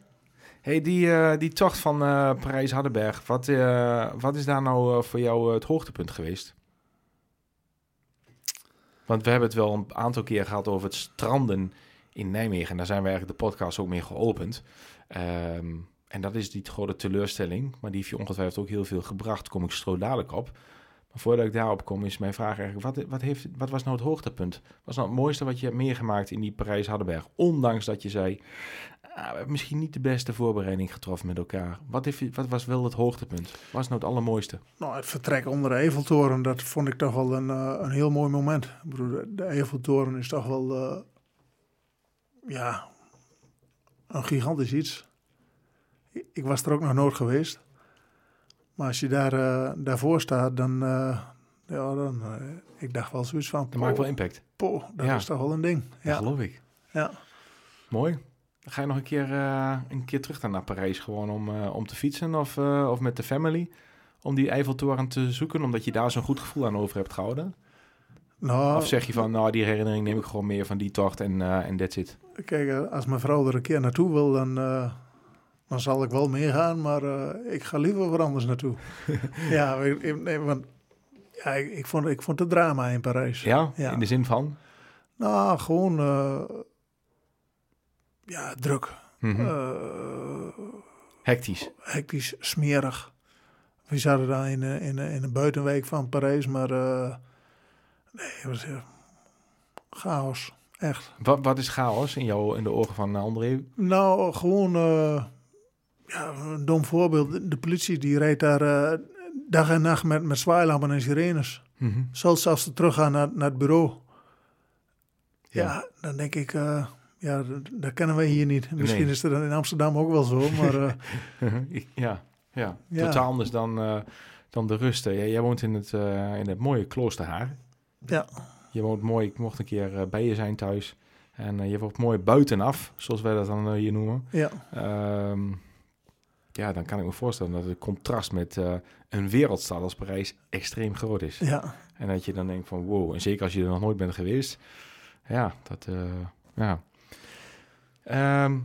Hey, die, eh, die tocht van eh Parijs-Hardenberg, wat, eh, wat is daar nou voor jou het hoogtepunt geweest? Want we hebben het wel een aantal keer gehad over het stranden in Nijmegen. En daar zijn we eigenlijk de podcast ook mee geopend. Ehm, en dat is die grote teleurstelling. Maar die heeft je ongetwijfeld ook heel veel gebracht. Kom ik zo dadelijk op. Maar voordat ik daarop kom, is mijn vraag eigenlijk... Wat, wat, heeft, wat was nou het hoogtepunt? Wat was nou het mooiste wat je hebt meegemaakt in die Parijs-Hardenberg? Ondanks dat je zei... "Ah, we hebben misschien niet de beste voorbereiding getroffen met elkaar. Wat, heeft, wat was wel het hoogtepunt? Wat was nou het allermooiste?
Nou, het vertrek onder de Eiffeltoren, dat vond ik toch wel een, eh, een heel mooi moment. Ik bedoel, de- Eiffeltoren is toch wel, eh, ja, een gigantisch iets. Ik- was er ook nog nooit geweest. Maar als je daar, eh, daarvoor staat, dan, ja, dan, ik dacht wel zoiets van,
Dat maakt wel impact.
poh, dat
Ja.
is toch wel een ding.
Ja,
Ja,
geloof ik.
ja.
Mooi. Ga je nog een keer, eh, een keer terug dan naar Parijs gewoon om, eh, om te fietsen of, eh, of met de family. Om die Eiffeltoren te zoeken, omdat je daar zo'n goed gevoel aan over hebt gehouden.
Nou,
Of zeg je van, nou die herinnering neem ik gewoon meer van die tocht en en that's it.
Kijk, als mijn vrouw er een keer naartoe wil, dan, dan zal ik wel meegaan, maar ik ga liever waar anders naartoe. (laughs) ja, nee, want ja, ik, ik, vond, ik vond het drama in Parijs.
Ja?
Ja.
In de zin van?
Nou, gewoon ja, druk, eh,
Hectisch.
hectisch, smerig. We zaten daar in, eh, in, eh, in een buitenwijk van Parijs, maar nee, het was chaos, echt.
Wat, wat is chaos in, jou, in de ogen van André?
Nou, gewoon ja, een dom voorbeeld. De- politie die rijdt daar dag en nacht met, met zwaailampen en sirenes.
Mhm.
Zelfs als ze teruggaan naar, naar het bureau. Ja,
Ja.
dan denk ik, ja, dat, dat kennen wij hier niet. Misschien
Nee.
is het in Amsterdam ook wel zo, maar eh, (laughs)
ja, ja.
Ja.
totaal anders dan, eh, dan de rust. hè. Jij, jij woont in het, eh, in het mooie Kloosterhaar.
ja,
Je woont mooi, ik mocht een keer bij je zijn thuis. En je wordt mooi buitenaf, zoals wij dat dan hier noemen.
ja,
Ehm, ja, dan kan ik me voorstellen dat het contrast met een wereldstad als Parijs extreem groot is.
ja.
En dat je dan denkt van wow, en zeker als je er nog nooit bent geweest. Ja, dat, ja. Ehm,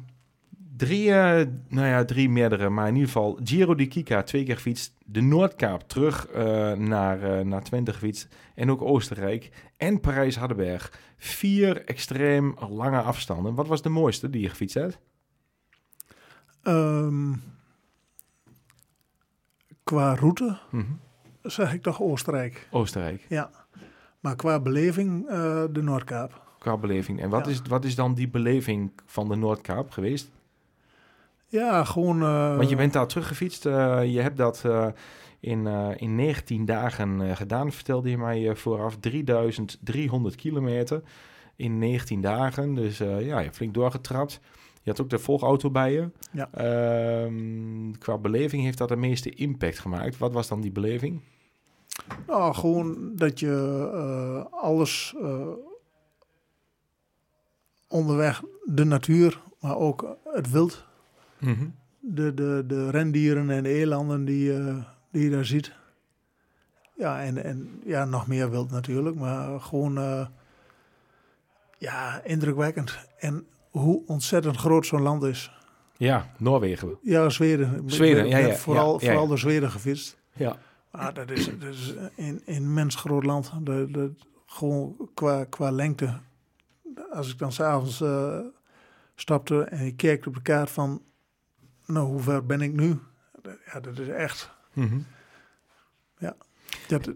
drie, eh, nou ja, drie meerdere, maar in ieder geval Giro di Kika, twee keer gefietst. De Noordkaap terug eh, naar, eh, naar Twente gefietst. En ook Oostenrijk. En Parijs-Hardenberg. Vier extreem lange afstanden. Wat was de mooiste die je gefietst hebt?
Ehm, qua route
Mhm.
zeg ik toch Oostenrijk.
Oostenrijk,
Ja, maar qua beleving de Noordkaap.
Qua beleving. En wat,
Ja.
is, wat is dan die beleving van de Noordkaap geweest?
Ja, gewoon... eh,
Want je bent daar teruggefietst. eh, je hebt dat eh, in, in 19 dagen gedaan, vertelde je mij vooraf. 3300 kilometer in 19 dagen. Dus ja, je flink doorgetrapt. Je had ook de volgauto bij je.
Ja.
Ehm, qua beleving heeft dat de meeste impact gemaakt. Wat was dan die beleving?
Nou, gewoon dat je alles onderweg, de natuur, maar ook het wild, de, de, de rendieren en de elanden die, eh, die je daar ziet. Ja, en, en ja, nog meer wild natuurlijk, maar gewoon eh, ja, indrukwekkend. En hoe ontzettend groot zo'n land is.
Ja, Noorwegen.
Ja, Zweden.
Zweden, ja, ja,
Vooral,
ja,
vooral door Zweden gefietst.
Ja.
Ah, dat is, dat is een immens groot land. Dat, dat, gewoon qua, qua lengte. Als ik dan s'avonds eh stapte en ik keek op de kaart van... Nou, hoe ver ben ik nu? Ja, dat is echt...
Mhm.
Dat,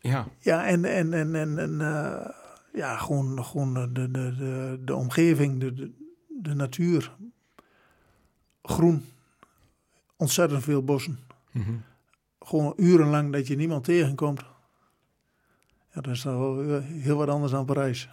Ja.
ja, en, en, en, en, en eh, ja, gewoon, gewoon de, de, de, de omgeving, de, de, de natuur. Groen. Ontzettend veel bossen.
Mhm.
gewoon urenlang dat je niemand tegenkomt. Ja, dat is wel weer heel wat anders dan Parijs.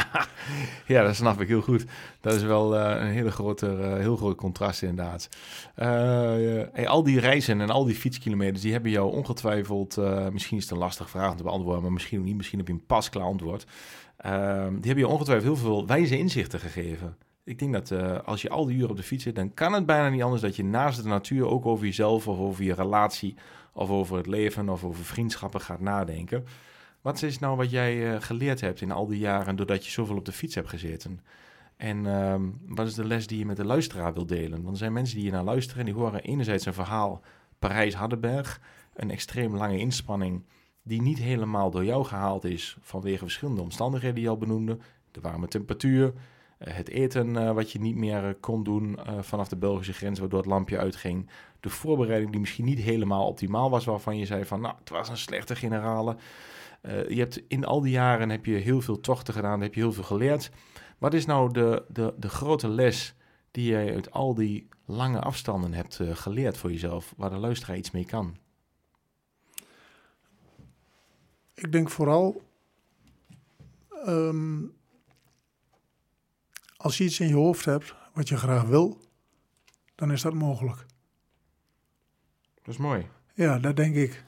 (laughs)
ja, dat snap ik heel goed. Dat is wel eh, een hele grote, eh, heel groot contrast inderdaad. Eh, eh, hey, al die reizen en al die fietskilometers, die hebben jou ongetwijfeld, eh, misschien is het een lastige vraag om te beantwoorden, maar misschien ook niet, misschien heb je een pasklaar antwoord. Ehm, die hebben je ongetwijfeld heel veel wijze inzichten gegeven. Ik denk dat eh, als je al die uren op de fiets zit, dan kan het bijna niet anders dat je naast de natuur ook over jezelf of over je relatie of over het leven of over vriendschappen gaat nadenken. Wat is nou wat jij eh, geleerd hebt in al die jaren doordat je zoveel op de fiets hebt gezeten? En ehm, wat is de les die je met de luisteraar wilt delen? Want er zijn mensen die hier naar luisteren en die horen enerzijds een verhaal Parijs-Hardenberg, een extreem lange inspanning die niet helemaal door jou gehaald is vanwege verschillende omstandigheden die je al benoemde. De warme temperatuur, eh, het eten uh, wat je niet meer kon doen vanaf de Belgische grens, waardoor het lampje uitging. De voorbereiding die misschien niet helemaal optimaal was, waarvan je zei van, nou, het was een slechte generale. Je hebt in al die jaren heb je heel veel tochten gedaan, heb je heel veel geleerd. Wat is nou de, de, de grote les die jij uit al die lange afstanden hebt geleerd voor jezelf, waar de luisteraar iets mee kan?
Ik denk vooral um, als je iets in je hoofd hebt wat je graag wil, dan is dat mogelijk.
Dat is mooi.
Ja, dat denk ik.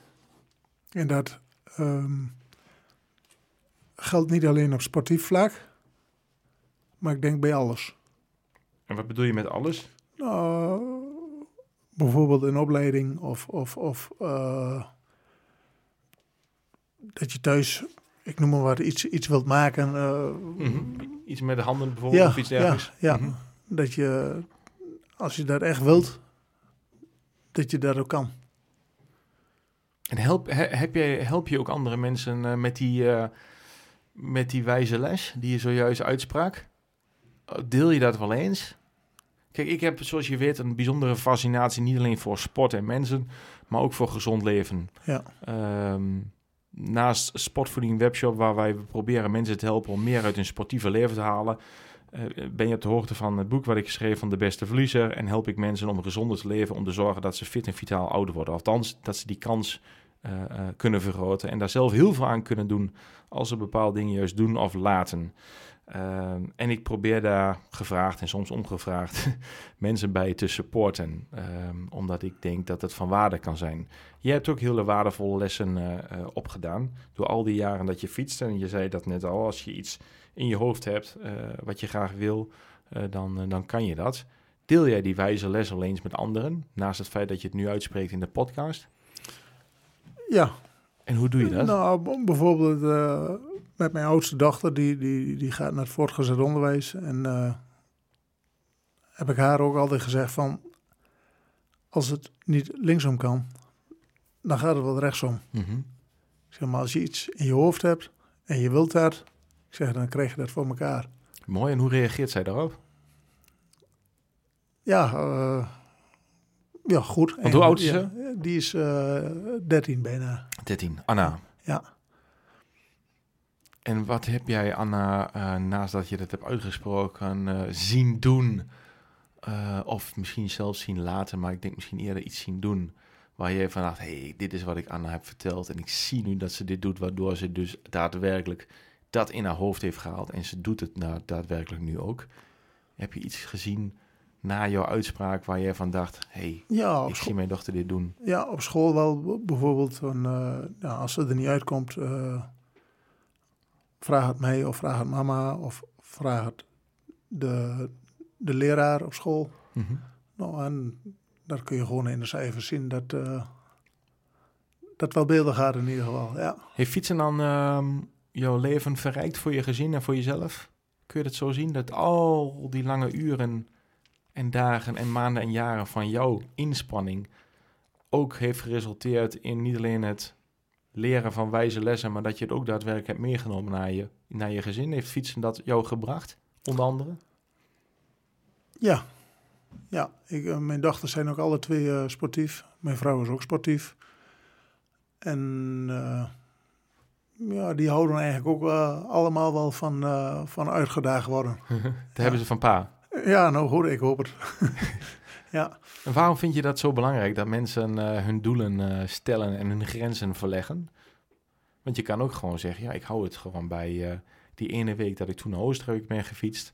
En dat um, geldt niet alleen op sportief vlak, maar ik denk bij alles.
En wat bedoel je met alles?
Nou, bijvoorbeeld een opleiding of, of, of uh, dat je thuis, ik noem maar wat, iets, iets wilt maken. Uh,
mm-hmm. Iets met de handen bijvoorbeeld of iets dergelijks?
Ja, ja. Mm-hmm. dat je, als je dat echt wilt, dat je dat ook kan.
En help, heb je, help je ook andere mensen uh, met, die, uh, met die wijze les die je zojuist uitsprak? Deel je dat wel eens? Kijk, ik heb, zoals je weet, een bijzondere fascinatie niet alleen voor sport en mensen, maar ook voor gezond leven.
Ja.
Um, naast Sportvoeding Webshop, waar wij proberen mensen te helpen om meer uit hun sportieve leven te halen, uh, ben je op de hoogte van het boek wat ik schreef van De Beste Verliezer. En help ik mensen om gezonder te leven, om te zorgen dat ze fit en vitaal ouder worden. Althans, dat ze die kans uh, uh, kunnen vergroten en daar zelf heel veel aan kunnen doen als ze bepaalde dingen juist doen of laten. Ehm, en ik probeer daar gevraagd en soms ongevraagd (laughs) mensen bij te supporten, ehm, omdat ik denk dat het van waarde kan zijn. Je hebt ook hele waardevolle lessen uh, opgedaan door al die jaren dat je fietst. En je zei dat net al, als je iets in je hoofd hebt wat je graag wil, dan, dan kan je dat. Deel jij die wijze les al eens met anderen, naast het feit dat je het nu uitspreekt in de podcast?
Ja.
En hoe doe je dat?
Nou, bijvoorbeeld met mijn oudste dochter, die, die, die gaat naar het voortgezet onderwijs. En uh, heb ik haar ook altijd gezegd van, als het niet linksom kan, dan gaat het wel rechtsom.
Mm -hmm.
Ik zeg maar, als je iets in je hoofd hebt en je wilt dat, ik zeg, dan krijg je dat voor elkaar.
Mooi, en hoe reageert zij daarop?
Ja, uh, ja, goed.
Want hoe oud is ze?
Die is uh, 13 bijna.
13, Anna.
Ja.
En wat heb jij, Anna, uh, naast dat je dat hebt uitgesproken, uh, zien doen? Uh, of misschien zelfs zien laten, maar ik denk misschien eerder iets zien doen. Waar je van dacht, hey, dit is wat ik Anna heb verteld. En ik zie nu dat ze dit doet, waardoor ze dus daadwerkelijk dat in haar hoofd heeft gehaald. En ze doet het nou daadwerkelijk nu ook. Heb je iets gezien na jouw uitspraak waar je van dacht, hey,
ja,
ik zie mijn dochter dit doen?
Ja, op school wel bijvoorbeeld. Een, ja, als ze er niet uitkomt vraag het mij of vraag het mama of vraag het de, de leraar op school.
Mm -hmm.
Nou, en daar kun je gewoon in de cijfers zien dat uh, dat wel beelden gaat in ieder geval, ja.
Heeft fietsen dan uh, jouw leven verrijkt voor je gezin en voor jezelf? Kun je dat zo zien? Dat al die lange uren en dagen en maanden en jaren van jouw inspanning ook heeft geresulteerd in niet alleen het leren van wijze lessen, maar dat je het ook daadwerkelijk hebt meegenomen naar je, naar je gezin. Heeft fietsen dat jou gebracht, onder andere?
Ja, ja. Ik, uh, mijn dochters zijn ook alle twee uh, sportief. Mijn vrouw is ook sportief. En uh, ja, die houden eigenlijk ook allemaal wel van, van uitgedaagd worden. (laughs)
Daar ja. hebben ze van pa.
Ja, nou goed, ik hoop het. (laughs) ja.
En waarom vind je dat zo belangrijk dat mensen uh, hun doelen uh, stellen en hun grenzen verleggen? Want je kan ook gewoon zeggen, ja, ik hou het gewoon bij uh, die ene week dat ik toen naar Oostenrijk ben gefietst.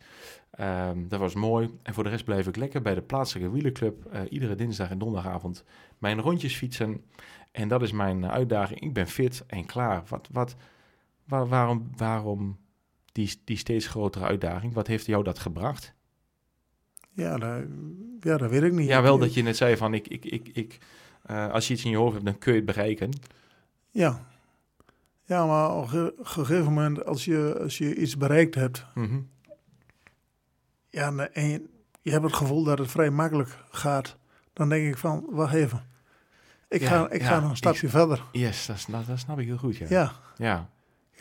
Um, dat was mooi. En voor de rest blijf ik lekker bij de plaatselijke wielerclub iedere dinsdag en donderdagavond mijn rondjes fietsen. En dat is mijn uitdaging. Ik ben fit en klaar. Wat, wat, waar, waarom, waarom die, die steeds grotere uitdaging? Wat heeft jou dat gebracht?
Ja, dat, ja, dat weet ik niet.
Ja, wel dat je net zei van, ik, ik, ik, ik, uh, als je iets in je hoofd hebt, dan kun je het bereiken.
Ja, Ja, maar op een gegeven moment, als je, als je iets bereikt hebt,
Mhm.
ja, en- je, je hebt het gevoel dat het vrij makkelijk gaat, dan denk ik van, wacht even. Ik,
Ja,
ga, ik
ja,
ga nog een stapje verder.
Yes, dat, sna- dat snap ik heel goed, ja.
Ja.
ja.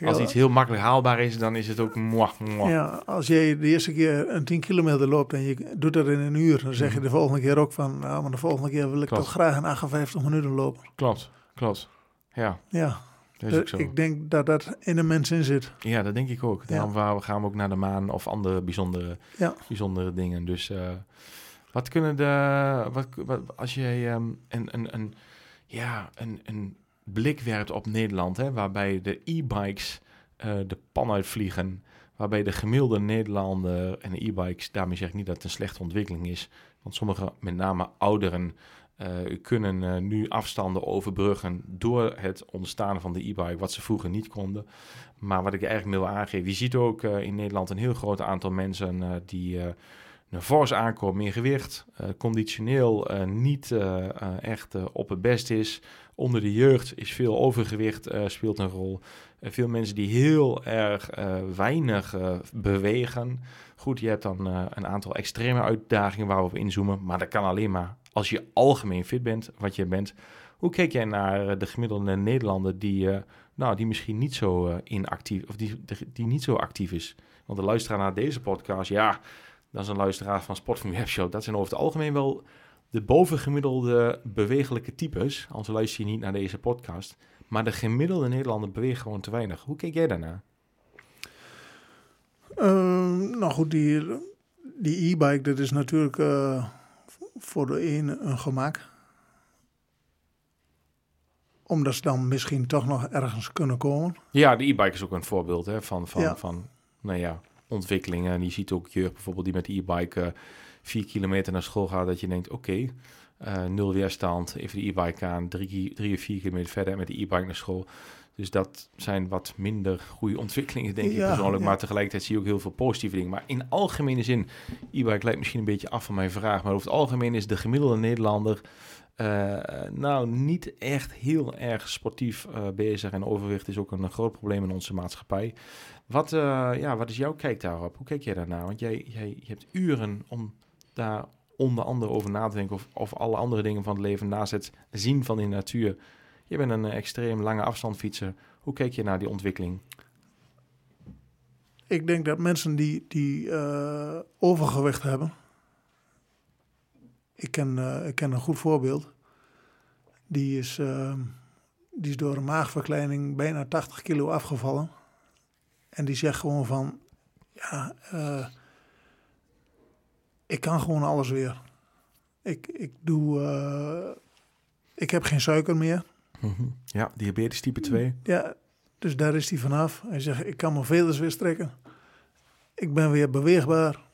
Als iets heel makkelijk haalbaar is, dan is het ook mwah.
ja, als jij de eerste keer een 10 kilometer loopt en je doet dat in een uur, dan zeg je de volgende keer ook van, nou, maar de volgende keer wil ik
Klopt.
toch graag in 58 minuten lopen.
Klopt, klopt. Ja,
Ja,
dat is ook zo.
ik denk dat dat in een mens in zit.
Ja, dat denk ik ook. Daarom gaan we ook naar de maan of andere bijzondere,
Ja.
bijzondere dingen. Dus eh, wat kunnen de... Wat, wat, als jij ehm, een, een, een, ja, een, een blik werpt op Nederland, hè, waarbij de e-bikes eh, de pan uitvliegen, waarbij de gemiddelde Nederlander en e-bikes, daarmee zeg ik niet dat het een slechte ontwikkeling is, want sommige, met name ouderen, eh, kunnen eh, nu afstanden overbruggen door het ontstaan van de e-bike, wat ze vroeger niet konden. Maar wat ik eigenlijk wil aangeven, je ziet ook in Nederland een heel groot aantal mensen die een fors aankomen in gewicht, eh, conditioneel niet echt op het best is. Onder de jeugd is veel overgewicht eh, speelt een rol. Eh, veel mensen die heel erg eh, weinig bewegen. Goed, je hebt dan een aantal extreme uitdagingen waar we op inzoomen, maar dat kan alleen maar als je algemeen fit bent, wat je bent. Hoe kijk jij naar de gemiddelde Nederlander die, nou, die misschien niet zo inactief, of die, die, niet zo actief is? Want de luisteraar naar deze podcast, ja, dat is een luisteraar van Sport van Webshop. Dat zijn over het algemeen wel de bovengemiddelde bewegelijke types. Anders luister je niet naar deze podcast. Maar de gemiddelde Nederlander beweegt gewoon te weinig. Hoe kijk jij daarnaar?
Ehm, nou goed, die die e-bike, dat is natuurlijk eh, voor de een een gemak. Omdat ze dan misschien toch nog ergens kunnen komen.
Ja, de e-bike is ook een voorbeeld hè, van, van,
Ja.
van nou ja, ontwikkelingen. En je ziet ook jeugd bijvoorbeeld die met de e-bike eh, vier kilometer naar school gaat. Dat je denkt, oké, eh, nul weerstand, even de e-bike aan, drie, drie of vier kilometer verder met de e-bike naar school. Dus dat zijn wat minder goede (laughs) ontwikkelingen, denk ik persoonlijk.
ja.
Maar tegelijkertijd zie je ook heel veel positieve dingen. Maar in algemene zin, e-bike lijkt misschien een beetje af van mijn vraag. Maar over het algemeen is de gemiddelde Nederlander eh, nou niet echt heel erg sportief eh, bezig. En overwicht is ook een, groot probleem in onze maatschappij. Wat, ja, wat is jouw kijk daarop? Hoe kijk jij daarnaar? Want jij, jij je hebt uren om daar onder andere over na te denken. Of, of alle andere dingen van het leven naast het zien van die natuur. Je bent een eh, extreem lange afstandfietser. Hoe kijk je naar die ontwikkeling?
Ik denk dat mensen die, die eh, overgewicht hebben. Ik ken, eh, ik ken een goed voorbeeld. Die is, ehm, die is door een maagverkleining bijna 80 kilo afgevallen. En die zegt gewoon van, ja, eh, ik kan gewoon alles weer. Ik, ik doe, eh, ik heb geen suiker meer.
Ja, diabetes type 2.
Ja, dus daar is hij vanaf. Hij zegt, ik kan mijn veders weer strekken. Ik ben weer beweegbaar.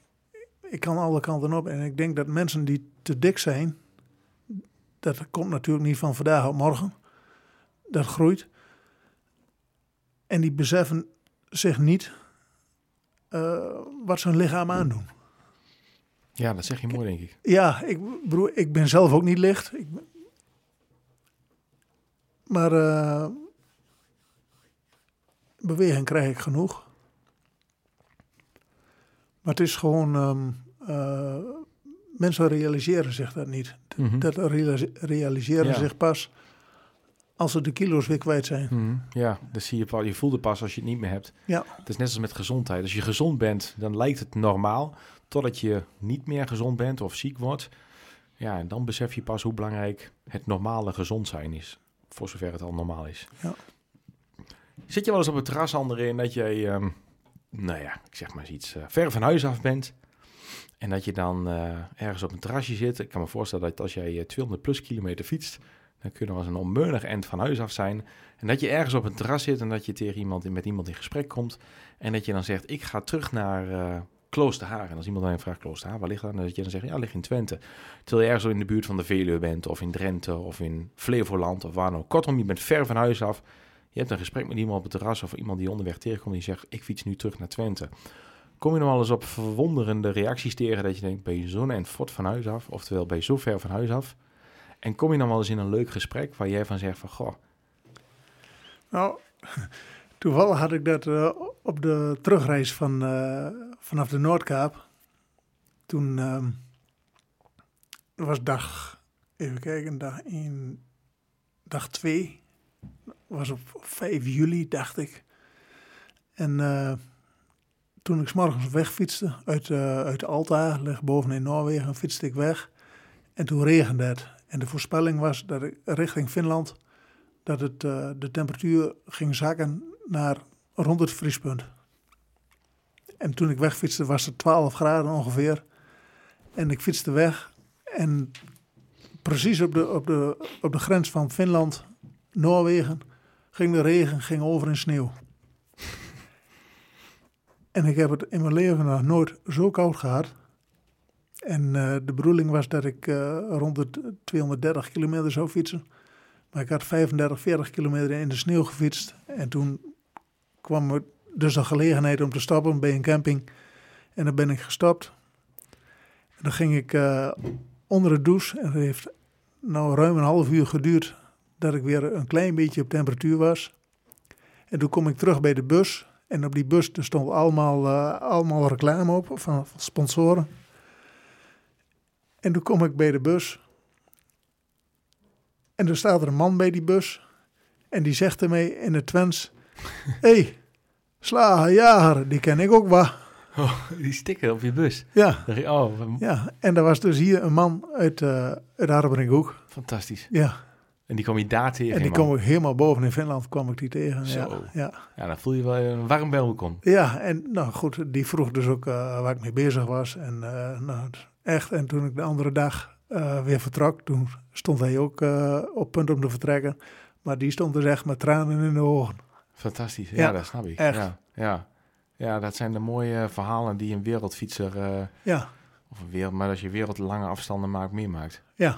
Ik kan alle kanten op. En ik denk dat mensen die te dik zijn, dat komt natuurlijk niet van vandaag op morgen. Dat groeit. En die beseffen zich niet eh, wat zijn lichaam aandoen.
Ja, dat zeg je mooi, denk ik.
Ja, ik, bedoel, ik ben zelf ook niet licht. Ik, maar eh, beweging krijg ik genoeg. Maar het is gewoon... ehm, eh, mensen realiseren zich dat niet.
Mhm.
Dat realis- realiseren
Ja.
zich pas als ze de kilo's weer kwijt zijn.
Mhm. Ja, dat zie je. Je voelt het pas als je het niet meer hebt.
Ja.
Het is net als met gezondheid. Als je gezond bent, dan lijkt het normaal. Totdat je niet meer gezond bent of ziek wordt. Ja, en dan besef je pas hoe belangrijk het normale gezond zijn is. Voor zover het al normaal is.
Ja.
Zit je wel eens op het terras, André, en dat jij, ehm, nou ja, ik zeg maar eens iets, eh, ver van huis af bent. En dat je dan eh, ergens op een terrasje zit. Ik kan me voorstellen dat als jij eh, 200 plus kilometer fietst, dan kun je nog eens een onmeunig eind van huis af zijn. En dat je ergens op een terras zit en dat je tegen iemand, met iemand in gesprek komt. En dat je dan zegt, ik ga terug naar eh Kloosterhaar. En als iemand dan vraagt, Kloosterhaar, waar ligt dat? En dat je dan zegt, ja, ligt in Twente. Terwijl je ergens in de buurt van de Veluwe bent, of in Drenthe, of in Flevoland, of waar dan ook. Kortom, je bent ver van huis af. Je hebt een gesprek met iemand op het terras, of iemand die onderweg tegenkomt, die zegt, ik fiets nu terug naar Twente. Kom je nog wel eens op verwonderende reacties tegen dat je denkt, ben je zo'n en fort van huis af? Oftewel, ben je zo ver van huis af? En kom je dan wel eens in een leuk gesprek waar jij van zegt van, goh,
Nou, toevallig had ik dat eh, op de terugreis van, eh, vanaf de Noordkaap. Toen ehm, was dag, even kijken, dag 1, dag 2. Was op 5 juli, dacht ik. En eh, toen ik s'morgens wegfietste uit, uit Alta, leg boven in Noorwegen, fietste ik weg. En toen regende het. En de voorspelling was dat ik richting Finland, dat het, de temperatuur ging zakken naar rond het vriespunt. En toen ik wegfietste was het 12 graden ongeveer. En ik fietste weg. En precies op de, op de, op de grens van Finland, Noorwegen, ging de regen ging over in sneeuw. En ik heb het in mijn leven nog nooit zo koud gehad. En eh, de bedoeling was dat ik eh, rond de 230 kilometer zou fietsen. Maar ik had 35, 40 kilometer in de sneeuw gefietst. En toen kwam er dus de gelegenheid om te stoppen bij een camping. En dan ben ik gestopt. En dan ging ik eh, onder de douche. En het heeft nou ruim een half uur geduurd dat ik weer een klein beetje op temperatuur was. En toen kom ik terug bij de bus. En op die bus er stond allemaal, eh, allemaal reclame op van, van sponsoren. En toen kom ik bij de bus. En er staat er een man bij die bus. En die zegt ermee in het Twents... Hé, (laughs) hey, slager, jager, die ken ik ook wel.
Oh, die sticker op je bus.
Ja,
Dacht ik, Oh,
ja. En er was dus hier een man uit, eh uit
fantastisch.
Ja,
En die kwam je daar tegen.
en die kwam ik helemaal boven in Finland, kwam ik die tegen. Ja,
Zo.
ja.
Ja, dan voel je wel een warm welkom.
ja, en nou goed, die vroeg dus ook eh, waar ik mee bezig was. En eh, nou, echt, en toen ik de andere dag weer vertrok, toen stond hij ook op punt om te vertrekken. Maar die stond dus echt met tranen in de ogen.
Fantastisch. Ja,
Ja,
dat snap ik.
echt.
Ja, ja. ja, dat zijn de mooie verhalen die een wereldfietser, eh,
Ja,
of een wereld, maar als je wereldlange afstanden maakt, meemaakt.
ja.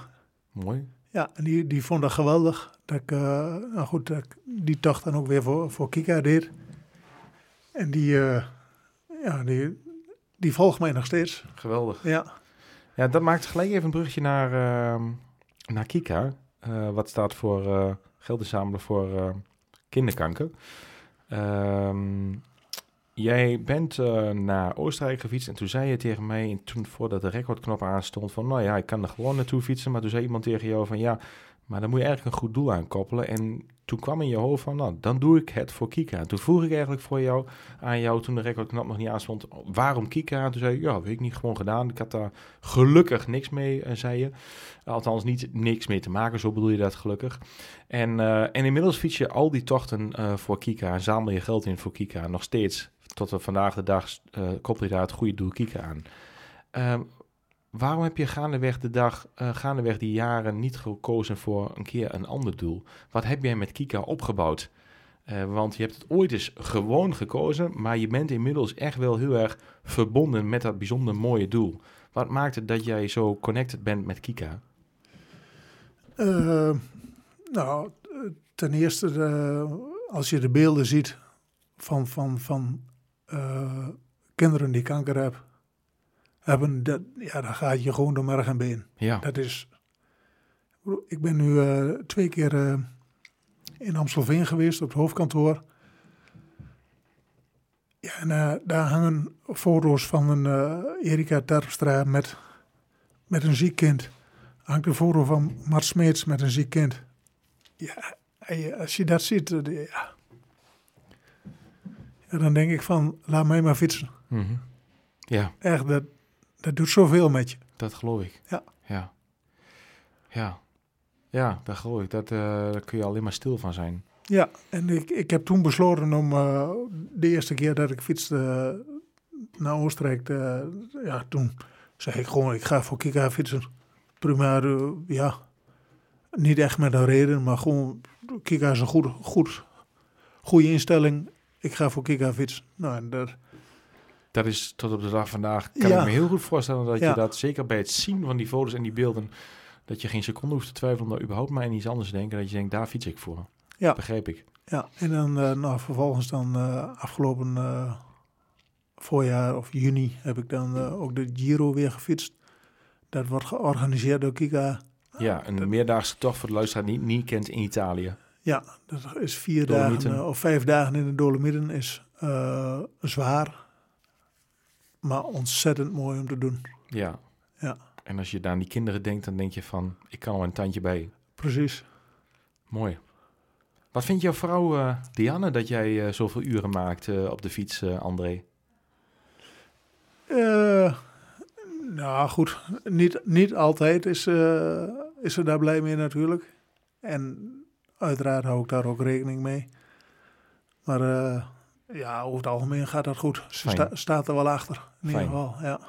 Mooi.
Ja, en die, die vond dat geweldig. Dat ik, eh, nou goed, dat ik die tocht dan ook weer voor, voor Kika deed. En die, eh, ja, die, die volgt mij nog steeds.
Geweldig.
Ja,
Ja, dat maakt gelijk even een brugje naar, ehm, naar Kika. eh, wat staat voor eh geld inzamelen voor eh, kinderkanker. Ehm, jij bent eh, naar Oostenrijk gefietst en toen zei je tegen mij, en toen voordat de recordknop aanstond, van nou ja, ik kan er gewoon naartoe fietsen. Maar toen zei iemand tegen jou van ja, maar dan moet je eigenlijk een goed doel aan koppelen. En toen kwam in je hoofd van nou, dan doe ik het voor Kika. En toen vroeg ik eigenlijk voor jou, aan jou, toen de recordknop nog niet aanstond, waarom Kika? En toen zei je, ja, weet ik niet, gewoon gedaan. Ik had daar gelukkig niks mee, eh, zei je. Althans, niet niks mee te maken, zo bedoel je dat gelukkig. En, eh, en inmiddels fiets je al die tochten eh, voor Kika en zamel je geld in voor Kika. Nog steeds, tot we vandaag de dag, eh koppel je daar het goede doel Kika aan. Ehm, waarom heb je gaandeweg de dag, eh, gaandeweg die jaren niet gekozen voor een keer een ander doel? Wat heb jij met Kika opgebouwd? Eh, want je hebt het ooit eens gewoon gekozen, maar je bent inmiddels echt wel heel erg verbonden met dat bijzonder mooie doel. Wat maakt het dat jij zo connected bent met Kika?
Eh, nou, ten eerste, als je de beelden ziet van, van, van kinderen die kanker hebben, hebben dat, ja, dan gaat je gewoon door merg en been.
Ja,
Dat is. Ik ben nu eh, twee keer eh, in Amstelveen geweest op het hoofdkantoor. Ja, en eh, daar hangen foto's van een Erika Terpstra met, met een ziek kind. Hangt een foto van Mart Smeets met een ziek kind. Ja, als je dat ziet, ja. Ja, dan denk ik van, laat mij maar fietsen.
Mhm. ja
Echt, dat, dat doet zoveel met je.
dat geloof ik.
Ja.
Ja, ja. ja dat geloof ik. Dat, eh, daar kun je alleen maar stil van zijn.
Ja, en ik, ik heb toen besloten om eh, de eerste keer dat ik fietste eh, naar Oostenrijk, ja, toen zei ik gewoon, ik ga voor Kika fietsen. Prima, eh, ja, niet echt met een reden, maar gewoon, Kika is een goed, goed, goede instelling. Ik ga voor Kika fietsen. Nou, en dat,
Dat is tot op de dag vandaag, kan
Ja.
ik me heel goed voorstellen dat je dat, zeker bij het zien van die foto's en die beelden, dat je geen seconde hoeft te twijfelen om daar überhaupt maar aan iets anders te denken. Dat je denkt, daar fiets ik voor.
Ja.
Begreep ik.
ja, en dan eh, nou, vervolgens dan eh, afgelopen eh, voorjaar of juni heb ik dan ook de Giro weer gefietst. Dat wordt georganiseerd door Kika.
Ja, een meerdaagse tocht voor de luisteraar die het niet kent in Italië.
Ja, dat is vier
Dolomieten.
dagen of vijf dagen in de Dolomieten is zwaar, maar ontzettend mooi om te doen.
Ja.
Ja.
En als je daar aan die kinderen denkt, dan denk je van, ik kan er een tandje bij.
Precies.
Mooi. Wat vindt jouw vrouw eh, Dianne dat jij eh, zoveel uren maakt eh, op de fiets, André?
Nou goed, niet, niet altijd is, is ze daar blij mee natuurlijk. En uiteraard hou ik daar ook rekening mee. Maar ja, over het algemeen gaat dat goed. Ze sta- staat er wel achter, in ieder geval. Ja,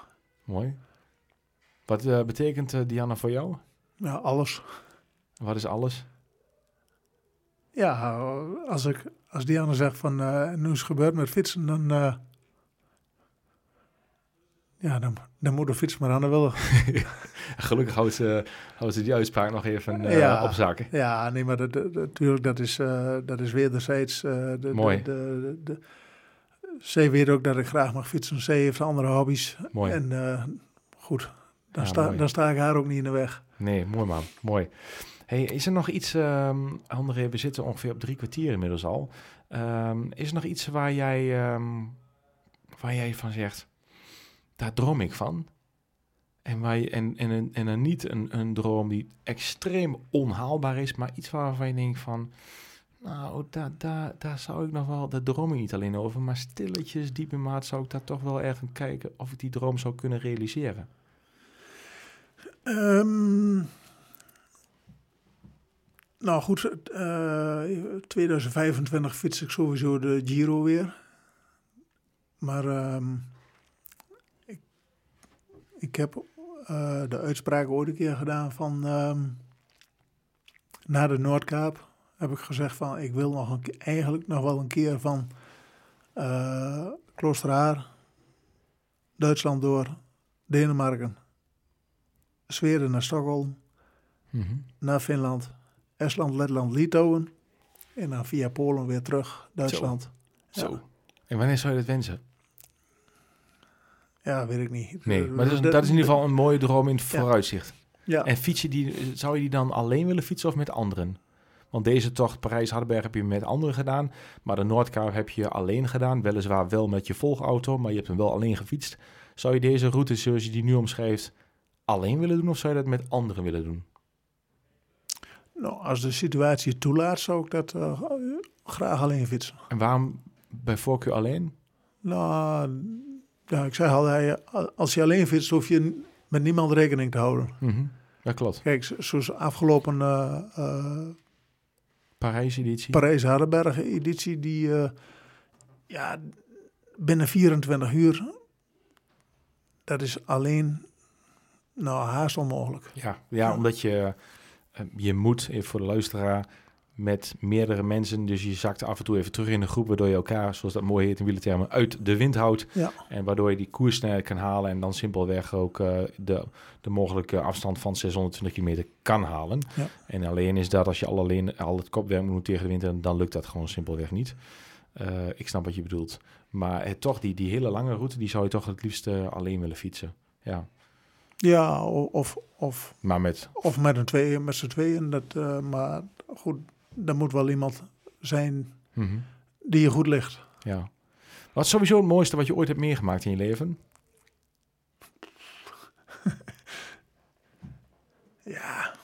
Mooi. Wat eh, betekent eh, Dianne voor jou?
ja alles.
Wat is alles?
Ja, als, ik, als Diana zegt van eh, nu is het gebeurd met fietsen, dan, eh, ja, dan, dan moet de fiets maar aan de willen. (laughs)
Gelukkig houdt ze, houdt ze die uitspraak nog even eh,
Ja.
op zaken.
Ja, nee, maar natuurlijk, dat is, eh dat is wederzijds. eh de,
Mooi.
De, de, zij weet ook dat ik graag mag fietsen. Zij heeft andere hobby's.
Mooi.
En goed, dan,
Ja,
sta,
mooi.
dan sta ik haar ook niet in de weg.
Nee, mooi man. Mooi. Hey, is er nog iets, ehm André, we zitten ongeveer op drie kwartier inmiddels al. Ehm, is er nog iets waar jij, ehm, waar jij van zegt, daar droom ik van? En, waar en, en, en niet een, een droom die extreem onhaalbaar is, maar iets waarvan je denkt van, nou, daar, daar, daar zou ik nog wel, daar droom ik niet alleen over, maar stilletjes, diep in maat zou ik daar toch wel erg aan kijken of ik die droom zou kunnen realiseren.
Ehm, nou goed, eh 2025 fiets ik sowieso de Giro weer. Maar ehm, ik heb eh, de uitspraak ooit een keer gedaan van ehm, na de Noordkaap heb ik gezegd van ik wil nog een, eigenlijk nog wel een keer van eh Kloosterhaar, Duitsland door, Denemarken, Zweden naar Stockholm,
Mhm.
naar Finland, Estland, Letland, Litouwen. En dan via Polen weer terug, Duitsland.
Zo.
Ja.
En wanneer zou je dat wensen?
Ja, weet ik niet.
Nee, maar dat is,
De-
dat is in ieder geval een mooie droom in het vooruitzicht.
Ja,
En fiets je die, zou je die dan alleen willen fietsen of met anderen? Want deze tocht Parijs-Hardenberg heb je met anderen gedaan. Maar de Noordkaap heb je alleen gedaan. Weliswaar wel met je volgauto, maar je hebt hem wel alleen gefietst. Zou je deze route zoals je die nu omschrijft alleen willen doen of zou je dat met anderen willen doen?
nou, als de situatie toelaat, zou ik dat eh, graag alleen fietsen.
En waarom bij voorkeur alleen?
Nou, ja, ik zeg al, hij, als je alleen fietst, hoef je met niemand rekening te houden.
Mhm, Dat klopt.
Kijk, zo- zoals afgelopen eh
Parijs-editie.
Parijs-Hardenberg-editie, die eh, ja, binnen 24 uur, dat is alleen, nou, haast onmogelijk.
Ja, ja,
Ja.
omdat je, je moet, even voor de luisteraar, met meerdere mensen. Dus je zakt af en toe even terug in de groep, waardoor je elkaar, zoals dat mooi heet in wielertermen, uit de wind houdt.
Ja.
En waardoor je die koerssnelheid kan halen en dan simpelweg ook eh, de, de mogelijke afstand van 620 kilometer kan halen.
Ja.
En alleen is dat als je al alleen al het kopwerk moet doen tegen de wind, en dan lukt dat gewoon simpelweg niet. Eh, ik snap wat je bedoelt. Maar eh, toch, die, die hele lange route, die zou je toch het liefst alleen willen fietsen. Ja,
Ja, of, of,
maar met
of met, een twee, met z'n tweeën. Dat, eh, maar goed, er moet wel iemand zijn
Mhm.
die je goed ligt.
Ja. Wat is sowieso het mooiste wat je ooit hebt meegemaakt in je leven? (laughs)
Ja.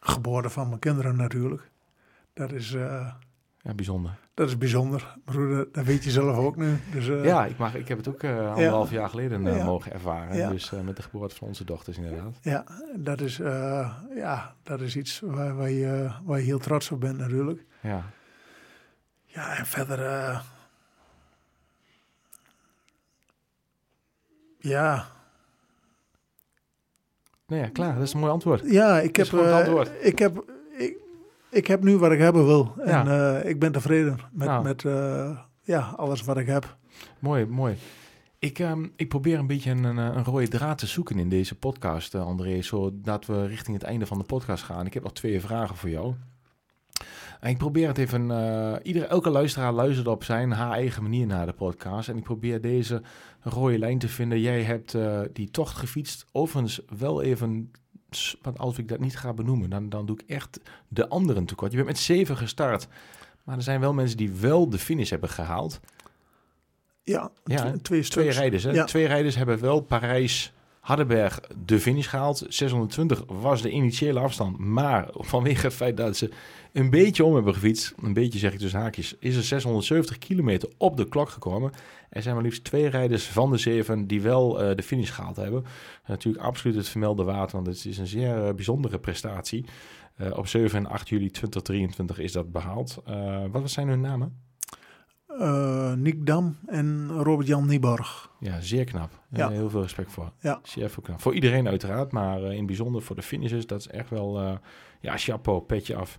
Geboorte van mijn kinderen natuurlijk. Dat is, eh,
Ja, bijzonder.
Dat is bijzonder. Goed, dat, weet je zelf ook nu. Dus, eh,
ja, ik, mag, ik heb het ook eh anderhalf jaar geleden eh,
Ja.
mogen ervaren. Dus met de geboorte van onze dochters inderdaad.
Ja, dat is, ja, dat is iets waar, waar, je, waar je heel trots op bent natuurlijk.
Ja.
Ja, en verder... ja,
Nee, ja, klaar. Dat is een mooi antwoord.
ja, ik heb,
antwoord.
ik, heb, ik, heb nu wat ik hebben wil. En
Ja.
eh, ik ben tevreden met,
Nou.
met eh, ja, alles wat ik heb.
Mooi, mooi. Ik, ehm, ik probeer een beetje een, een, rode draad te zoeken in deze podcast, eh, André, zodat we richting het einde van de podcast gaan. Ik heb nog twee vragen voor jou. En ik probeer het even, iedere, elke luisteraar luistert op zijn haar eigen manier naar de podcast. En ik probeer deze rode lijn te vinden. Jij hebt die tocht gefietst, overigens wel even want als ik dat niet ga benoemen, dan, dan doe ik echt de anderen tekort. Je bent met zeven gestart. Maar er zijn wel mensen die wel de finish hebben gehaald.
Ja,
Ja,
tw- twee
rijders, hè?
Ja.
Twee rijders hebben wel Parijs Hardenberg de finish gehaald. 620 was de initiële afstand. Maar vanwege het feit dat ze een beetje om hebben gefietst, een beetje zeg ik dus haakjes, is er 670 kilometer op de klok gekomen. Er zijn maar liefst twee rijders van de zeven die wel eh, de finish gehaald hebben. Natuurlijk absoluut het vermelde waard, want het is een zeer eh, bijzondere prestatie. Eh, op 7 en 8 juli 2023 is dat behaald. Eh, wat zijn hun namen?
Eh, Nick Dam en Robert-Jan Nieborg.
Ja, zeer knap.
Ja.
Heel veel respect voor.
Ja.
Zeer veel knap. Voor iedereen uiteraard, maar eh, in het bijzonder voor de finishers. Dat is echt wel, eh, ja, chapeau, petje af.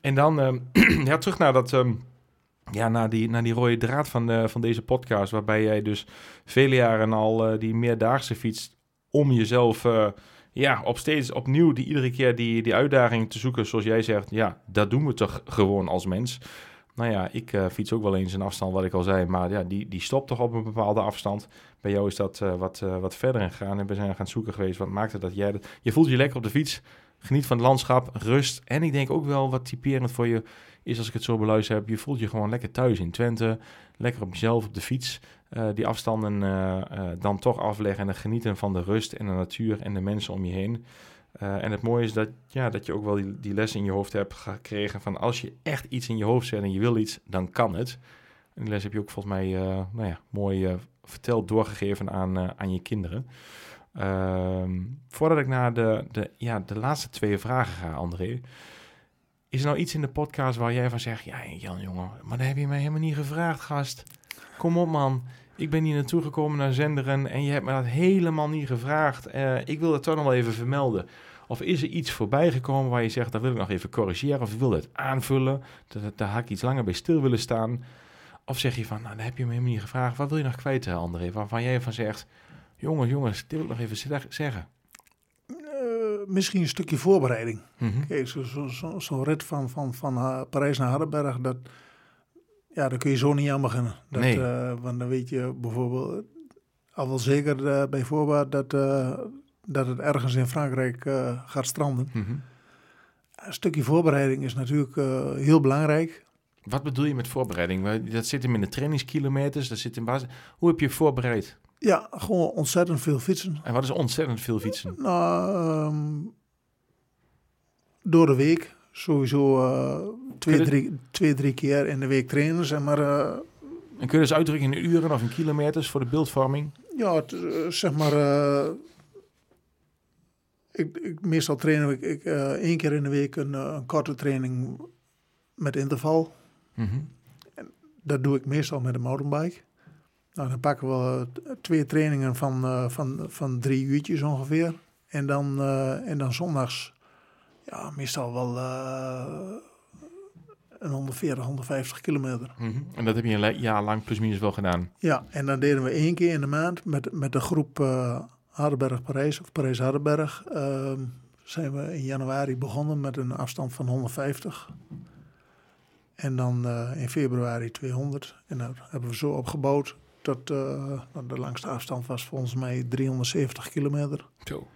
En dan, ehm, (clears throat) ja, terug naar dat, ehm, ja, naar die, naar die rode draad van, van deze podcast. Waarbij jij dus vele jaren al die meerdaagse fietst om jezelf, ja, op steeds opnieuw die iedere keer die, die uitdaging te zoeken. Zoals jij zegt, ja, dat doen we toch gewoon als mens. Nou ja, ik eh, fiets ook wel eens een afstand, wat ik al zei. Maar ja, die, die stopt toch op een bepaalde afstand. Bij jou is dat eh, wat, eh, wat verder gegaan. En we zijn gaan zoeken geweest. Wat maakt het dat jij... dat- Je voelt je lekker op de fiets. Geniet van het landschap, rust. En ik denk ook wel wat typerend voor je is als ik het zo beluister heb. Je voelt je gewoon lekker thuis in Twente. Lekker op jezelf op de fiets. Die afstanden dan toch afleggen. En genieten van de rust en de natuur en de mensen om je heen. Eh, en het mooie is dat, ja, dat je ook wel die, les in je hoofd hebt gekregen van als je echt iets in je hoofd zet en je wil iets, dan kan het. En die les heb je ook volgens mij eh, nou ja, mooi eh, verteld, doorgegeven aan, aan je kinderen. Ehm, voordat ik naar de, de, ja, de laatste twee vragen ga, André. Is er nou iets in de podcast waar jij van zegt, ja Jan jongen, maar dat heb je mij helemaal niet gevraagd, gast. Kom op man, ik ben hier naartoe gekomen naar Zenderen en je hebt me dat helemaal niet gevraagd. Eh, ik wil het toch nog wel even vermelden. Of is er iets voorbij gekomen waar je zegt, dat wil ik nog even corrigeren of ik wil het aanvullen. Daar had ik iets langer bij stil willen staan. Of zeg je van, nou, dat heb je me helemaal niet gevraagd. Wat wil je nog kwijt, André? Waarvan jij van zegt, jongens, jongens, dit wil ik nog even zeg- zeggen.
Eh, misschien een stukje voorbereiding. Kijk, zo'n zo, zo, rit van, van, van eh, Parijs naar Hardenberg, dat, ja, daar kun je zo niet aan beginnen. Dat,
Nee.
eh, want dan weet je bijvoorbeeld, al wel zeker eh, bij voorbaat, dat, eh, dat het ergens in Frankrijk gaat stranden.
Mhm.
Een stukje voorbereiding is natuurlijk heel belangrijk.
Wat bedoel je met voorbereiding? Dat zit hem in de trainingskilometers, dat zit in basis. Hoe heb je je voorbereid?
Ja, gewoon ontzettend veel fietsen.
En wat is ontzettend veel fietsen?
Nou, ehm, door de week sowieso eh, twee,
je-
drie, twee, drie keer in de week trainen, zeg maar. eh,
En kun je dus uitdrukken in uren of in kilometers voor de beeldvorming?
Ja, eh, zeg maar. ik, ik, meestal train ik, ik één keer in de week een, een korte training met interval.
Mhm.
Dat doe ik meestal met een mountainbike. Nou, dan pakken we twee trainingen van, van, van drie uurtjes ongeveer. En dan, en dan zondags, ja, meestal wel eh, een 140, 150 kilometer.
Mhm. En dat heb je een jaar lang plus minus wel gedaan.
Ja, en dan deden we één keer in de maand met, met de groep eh Hardenberg-Parijs of Parijs-Hardenberg. ehm, zijn we in januari begonnen met een afstand van 150. En dan eh, in februari 200. En dat hebben we zo opgebouwd eh, nou, de langste afstand was volgens mij 370 kilometer.
Zo.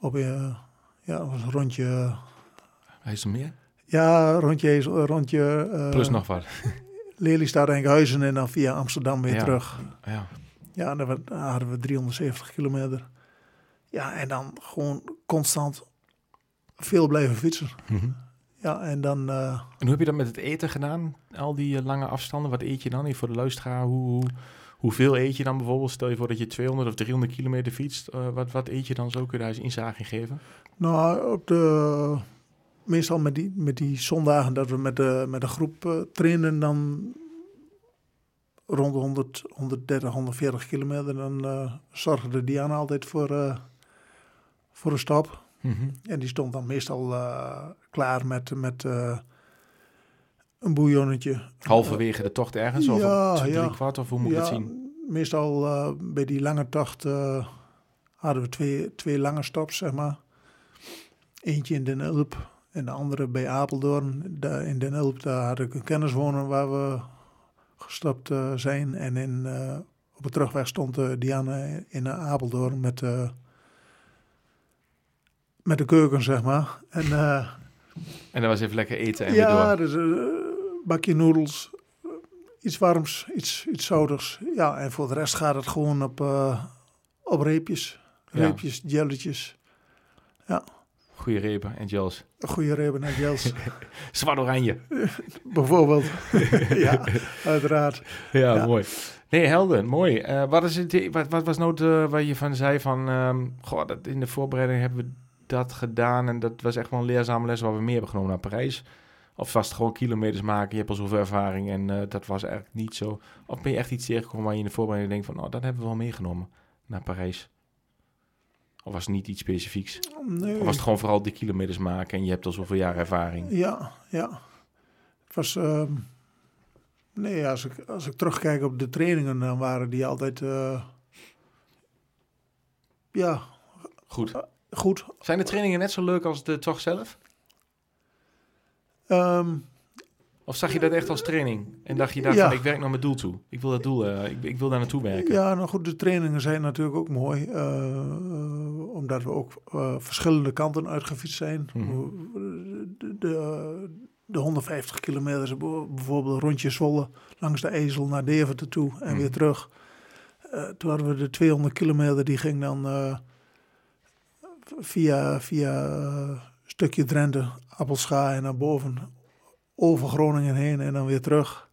Op, ja, dat was een rondje.
Er meer?
Ja, rondje, rondje eh,
Plus nog wat. (laughs)
Lelystad, Enkhuizen en dan via Amsterdam weer
Ja.
terug.
Ja.
Ja, dan hadden we 370 kilometer. Ja, en dan gewoon constant veel blijven fietsen.
Mhm.
Ja, en dan... eh,
En hoe heb je dat met het eten gedaan? Al die eh, lange afstanden, wat eet je dan? Even voor de luisteraar, hoe, hoe, hoeveel eet je dan bijvoorbeeld? Stel je voor dat je 200 of 300 kilometer fietst. eh, wat, wat eet je dan zo? Kun je daar eens inzage in geven?
nou, op de... Meestal met die, met die zondagen dat we met de, met de groep eh, trainen, dan rond de 100, 130, 140 kilometer. Dan eh zorgde Diana altijd voor, voor een stap.
Mhm.
En die stond dan meestal klaar met, met een bouillonnetje.
Halverwege de tocht ergens? Of
Ja,
drie
ja.
kwart? Of hoe moet ik
ja,
het zien?
meestal eh, bij die lange tocht eh, hadden we twee, twee lange stops, zeg maar. Eentje in Den Ulp en de andere bij Apeldoorn. Daar in Den Ulp daar had ik een kennis wonen waar we gestopt eh, zijn. En in, op de terugweg stond Diana in Apeldoorn met, met de keuken, zeg maar. En
En dan was even lekker eten en weer
ja,
door.
dus bakje noedels, eh, iets warms, iets, iets zouters. Ja, en voor de rest gaat het gewoon op, eh, op reepjes.
Ja.
Reepjes, jelletjes,
Goeie repen en gels.
goede repen en gels, (laughs)
Zwart oranje. (laughs)
bijvoorbeeld. (laughs) ja, uiteraard.
Ja,
Ja.
mooi. Nee, helder, mooi. Eh, wat, is het, wat, wat was nou de, waar je van zei van... ehm, goh, dat in de voorbereiding hebben we dat gedaan... en dat was echt wel een leerzame les waar we meer hebben genomen naar Parijs. Of was het gewoon kilometers maken, je hebt al zoveel ervaring... en eh, dat was eigenlijk niet zo... Of ben je echt iets tegengekomen waar je in de voorbereiding denkt van... oh, dat hebben we wel meegenomen naar Parijs? Of was het niet iets specifieks?
Nee.
Of was het gewoon vooral die kilometers maken... en je hebt al zoveel jaar ervaring?
Ja, ja. Het was. ehm, nee, als ik, als ik terugkijk op de trainingen, dan waren die altijd. eh, ja,
Goed.
goed.
Zijn de trainingen net zo leuk als de tocht zelf?
Ehm,
Of zag je dat echt als training? En dacht je daar
Ja.
ik werk naar mijn doel toe. Ik wil dat doel, eh, ik, ik wil daar naartoe werken.
ja, nou goed, de trainingen zijn natuurlijk ook mooi. eh, eh, omdat we ook verschillende kanten uitgefietst zijn.
Mhm.
De, de, de 150 kilometer, bijvoorbeeld rondje Zwolle, langs de Ezel naar Deventer toe en
Mhm.
weer terug. Toen hadden we de 200 kilometer, die ging dan via, via een stukje Drenthe, Appelscha en naar boven, over Groningen heen en dan weer terug.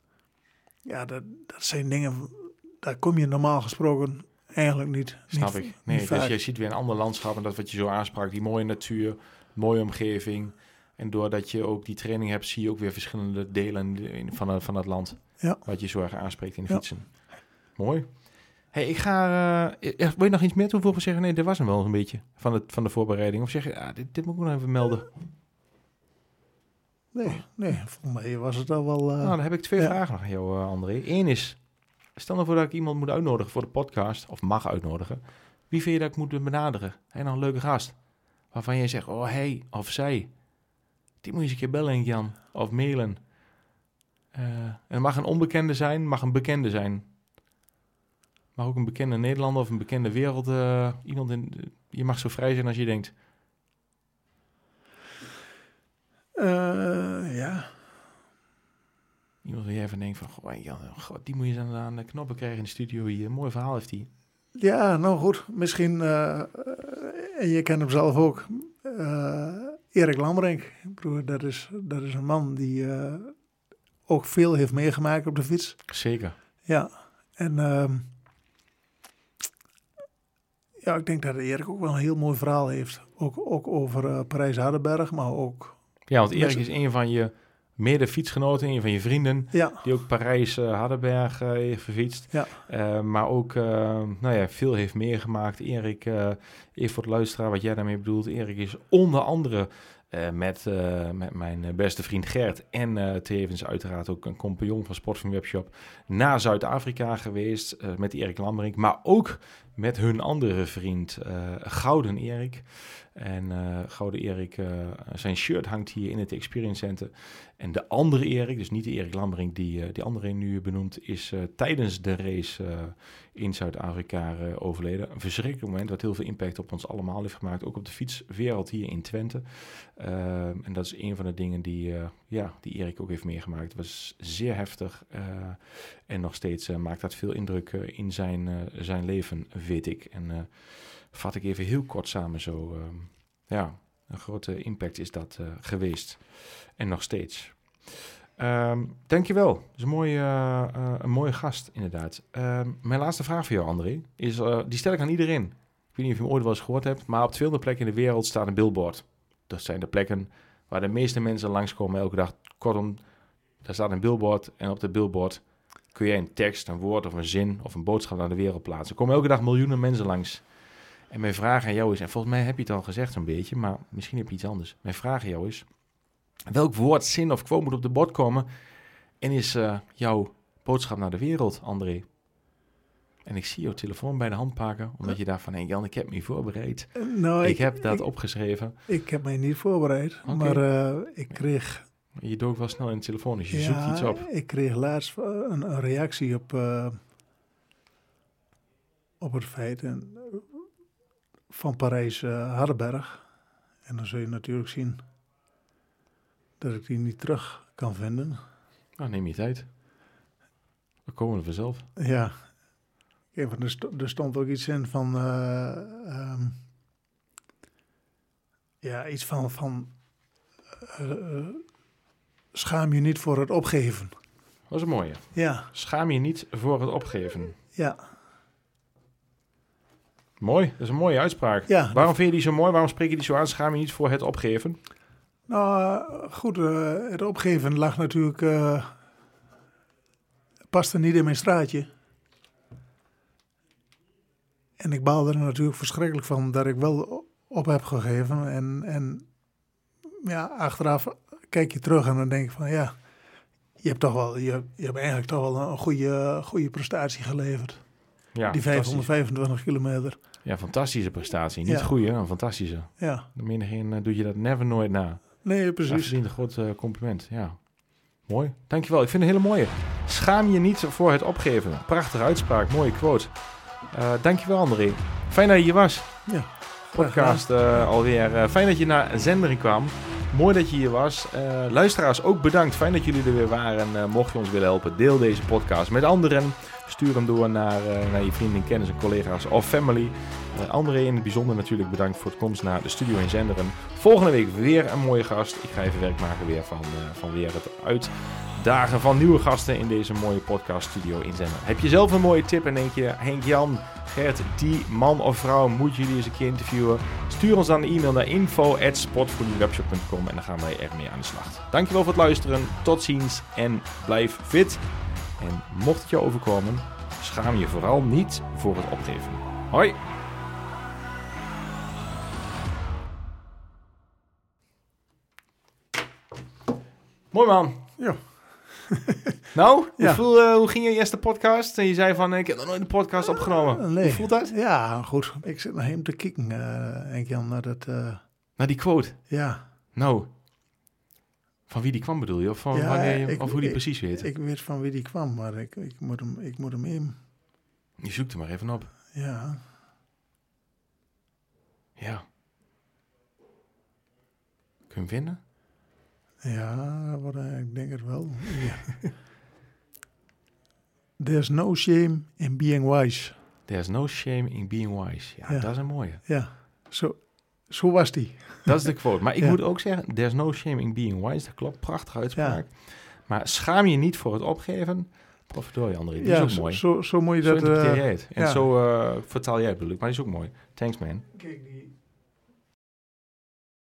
Ja, dat, dat zijn dingen, daar kom je normaal gesproken eigenlijk niet.
Snap
niet-
ik. Nee, dus je ziet weer een ander landschap en dat wat je zo aansprak, die mooie natuur, mooie omgeving. En doordat je ook die training hebt, zie je ook weer verschillende delen van, het- van het land.
Ja.
Wat je zo erg aanspreekt in de
Ja.
fietsen. Mooi. Hey, ik ga. eh, eh, wil je nog iets meer toevoegen? Zeggen nee, dit was hem wel een beetje van, het, van de voorbereiding. Of zeg je, ah, dit, dit moet ik nog even melden.
Nee, nee, volgens mij was het al wel... eh,
Nou, dan heb ik twee
ja.
vragen nog aan jou, eh, André. Eén is, stel nou voor dat ik iemand moet uitnodigen voor de podcast, of mag uitnodigen. Wie vind je dat ik moet benaderen? Hij nog een leuke gast. Waarvan je zegt, oh hij of zij. Die moet je eens een keer bellen, Jan. Of mailen. Eh, en het mag een onbekende zijn, mag een bekende zijn. Mag ook een bekende Nederlander of een bekende wereld. eh, iemand in, je mag zo vrij zijn als je denkt.
Eh, ja,
Iemand waar jij van denkt van, goh, Jan, god, die moet je eens aan, de knoppen krijgen in de studio hier. Een mooi verhaal heeft hij.
Ja, nou goed. Misschien, eh, eh, en je kent hem zelf ook, eh, Erik Lambrink. Bedoel, dat is, dat is een man die eh, ook veel heeft meegemaakt op de fiets.
Zeker.
Ja, en ehm, ja, ik denk dat Erik ook wel een heel mooi verhaal heeft. Ook, ook over Parijs-Hardenberg, maar ook,
Ja, want Erik is een van je mede fietsgenoten, een van je vrienden,
ja,
die ook Parijs eh Hardenberg eh, heeft gefietst.
Ja.
Eh, maar ook nou ja, veel heeft meegemaakt. Erik, even voor het luisteraar wat jij daarmee bedoelt. Erik is onder andere met, met mijn beste vriend Gert en tevens uiteraard ook een compagnon van Sportfilm Webshop naar Zuid-Afrika geweest met Erik Lambrink. Maar ook met hun andere vriend Gouden Erik. En eh, Gouden Erik, eh, zijn shirt hangt hier in het Experience Center. En de andere Erik, dus niet de Erik Lambrink die, eh, die andere nu benoemd, is tijdens de race in Zuid-Afrika overleden. Een verschrikkelijk moment wat heel veel impact op ons allemaal heeft gemaakt. Ook op de fietswereld hier in Twente. Ehm, en dat is een van de dingen die, ja, die Erik ook heeft meegemaakt. Het was zeer heftig. en nog steeds maakt dat veel indruk in zijn, zijn leven, weet ik. En vat ik even heel kort samen zo. ehm, ja, een grote impact is dat eh, geweest. En nog steeds. Ehm dankjewel. Dat is een mooie, eh, eh, een mooie gast, inderdaad. Ehm, mijn laatste vraag voor jou, André, is, die stel ik aan iedereen. Ik weet niet of je hem ooit wel eens gehoord hebt, maar op 200 plekken in de wereld staat een billboard. Dat zijn de plekken waar de meeste mensen langskomen elke dag. Kortom, daar staat een billboard en op dat billboard kun je een tekst, een woord of een zin of een boodschap naar de wereld plaatsen. Er komen elke dag miljoenen mensen langs. En mijn vraag aan jou is, en volgens mij heb je het al gezegd zo'n beetje, maar misschien heb je iets anders. Mijn vraag aan jou is, welk woord, zin of quote moet op de bord komen en is eh, jouw boodschap naar de wereld, André? En ik zie jouw telefoon bij de hand pakken, omdat je dacht van, hé Jan, ik heb me voorbereid.
nou,
ik, heb dat
ik,
opgeschreven.
ik heb mij niet voorbereid, maar eh, ik kreeg
Je dook wel snel in de telefoon, dus je zoekt iets op.
Ik kreeg laatst eh, een, een reactie op, eh, op het feit en, eh, van Parijs eh Hardenberg. En dan zul je natuurlijk zien dat ik die niet terug kan vinden.
Nou, neem je tijd. We komen er vanzelf.
Ja, want er, er stond ook iets in van. eh, ehm, ja, iets van. van eh, schaam je niet voor het opgeven.
Dat is een mooie.
Ja,
Schaam je niet voor het opgeven.
ja,
Mooi, dat is een mooie uitspraak.
ja.
Waarom vind je die zo mooi? Waarom spreek je die zo aan? Schaam je niet voor het opgeven?
Nou, eh, goed, eh, het opgeven lag natuurlijk. eh paste niet in mijn straatje. En ik baalde er natuurlijk verschrikkelijk van dat ik wel op heb gegeven. En, en ja, achteraf kijk je terug en dan denk je van ja, je hebt toch wel, je, je hebt eigenlijk toch wel een goede, goede prestatie geleverd.
Ja,
Die
fantastisch.
525 kilometer.
Ja, fantastische prestatie. Niet
Ja.
goede, een fantastische.
Ja,
De menigeen uh, doe je dat never nooit na.
nee, precies.
verdient een groot eh, compliment, ja. Mooi, dankjewel. Ik vind het een hele mooie. Schaam je niet voor het opgeven. Prachtige uitspraak, mooie quote. Eh dankjewel André. Fijn dat je hier was.
Ja,
Podcast eh, alweer. Eh, fijn dat je naar Zendering kwam. Mooi dat je hier was. Eh, luisteraars, ook bedankt. Fijn dat jullie er weer waren. Eh, mocht je ons willen helpen, deel deze podcast met anderen. Stuur hem door naar, eh, naar je vrienden, kennissen, collega's of family. Eh, André in het bijzonder natuurlijk bedankt voor het komst naar de studio in Zenderen. Volgende week weer een mooie gast. Ik ga even werk maken weer van, eh, van weer het uitdagen van nieuwe gasten in deze mooie podcast studio in Zenderen. Heb je zelf een mooie tip en denk je, Henk-Jan, Gert, die man of vrouw moet jullie eens een keer interviewen? Stuur ons dan een e-mail naar info.sportvoedingswebshop.com en dan gaan wij er mee aan de slag. Dankjewel voor het luisteren. Tot ziens en blijf fit. En mocht het je overkomen, schaam je vooral niet voor het opgeven. Hoi! Mooi man.
Ja. (laughs)
Nou, hoe, voel, eh, hoe ging je eerste podcast? En je zei van, ik heb nog nooit een podcast opgenomen.
Eh, nee.
Hoe voelt dat?
Ja, goed. Ik zit naar hem te kijken, eh denk Jan, naar dat, eh,
Nou, die quote.
ja.
Nou, van wie die kwam bedoel je? Of, van
Ja,
wanneer je,
ik-
of hoe die
ik-
precies weet?
Ik weet van wie die kwam, maar ik, ik, moet, hem, ik moet hem in.
Je zoekt er maar even op.
Ja,
Ja. Kun je hem vinden?
ja wat, eh, ik denk het wel. Ja. There's no shame in being wise.
There's no shame in being wise. Ja,
Ja.
dat is een mooie.
Ja, zo, zo was die.
Dat is de quote. Maar ik
Ja.
moet ook zeggen, there's no shame in being wise. Dat klopt, prachtige uitspraak. Maar schaam je niet voor het opgeven. Potverdorie, André. Die
ja,
is ook
zo,
mooi.
Zo, zo moet je
Zo
dat...
interpreteer
eh,
het. En
ja.
zo eh, vertaal jij het bedoel ik. Maar die is ook mooi. Thanks man.
Kijk, die,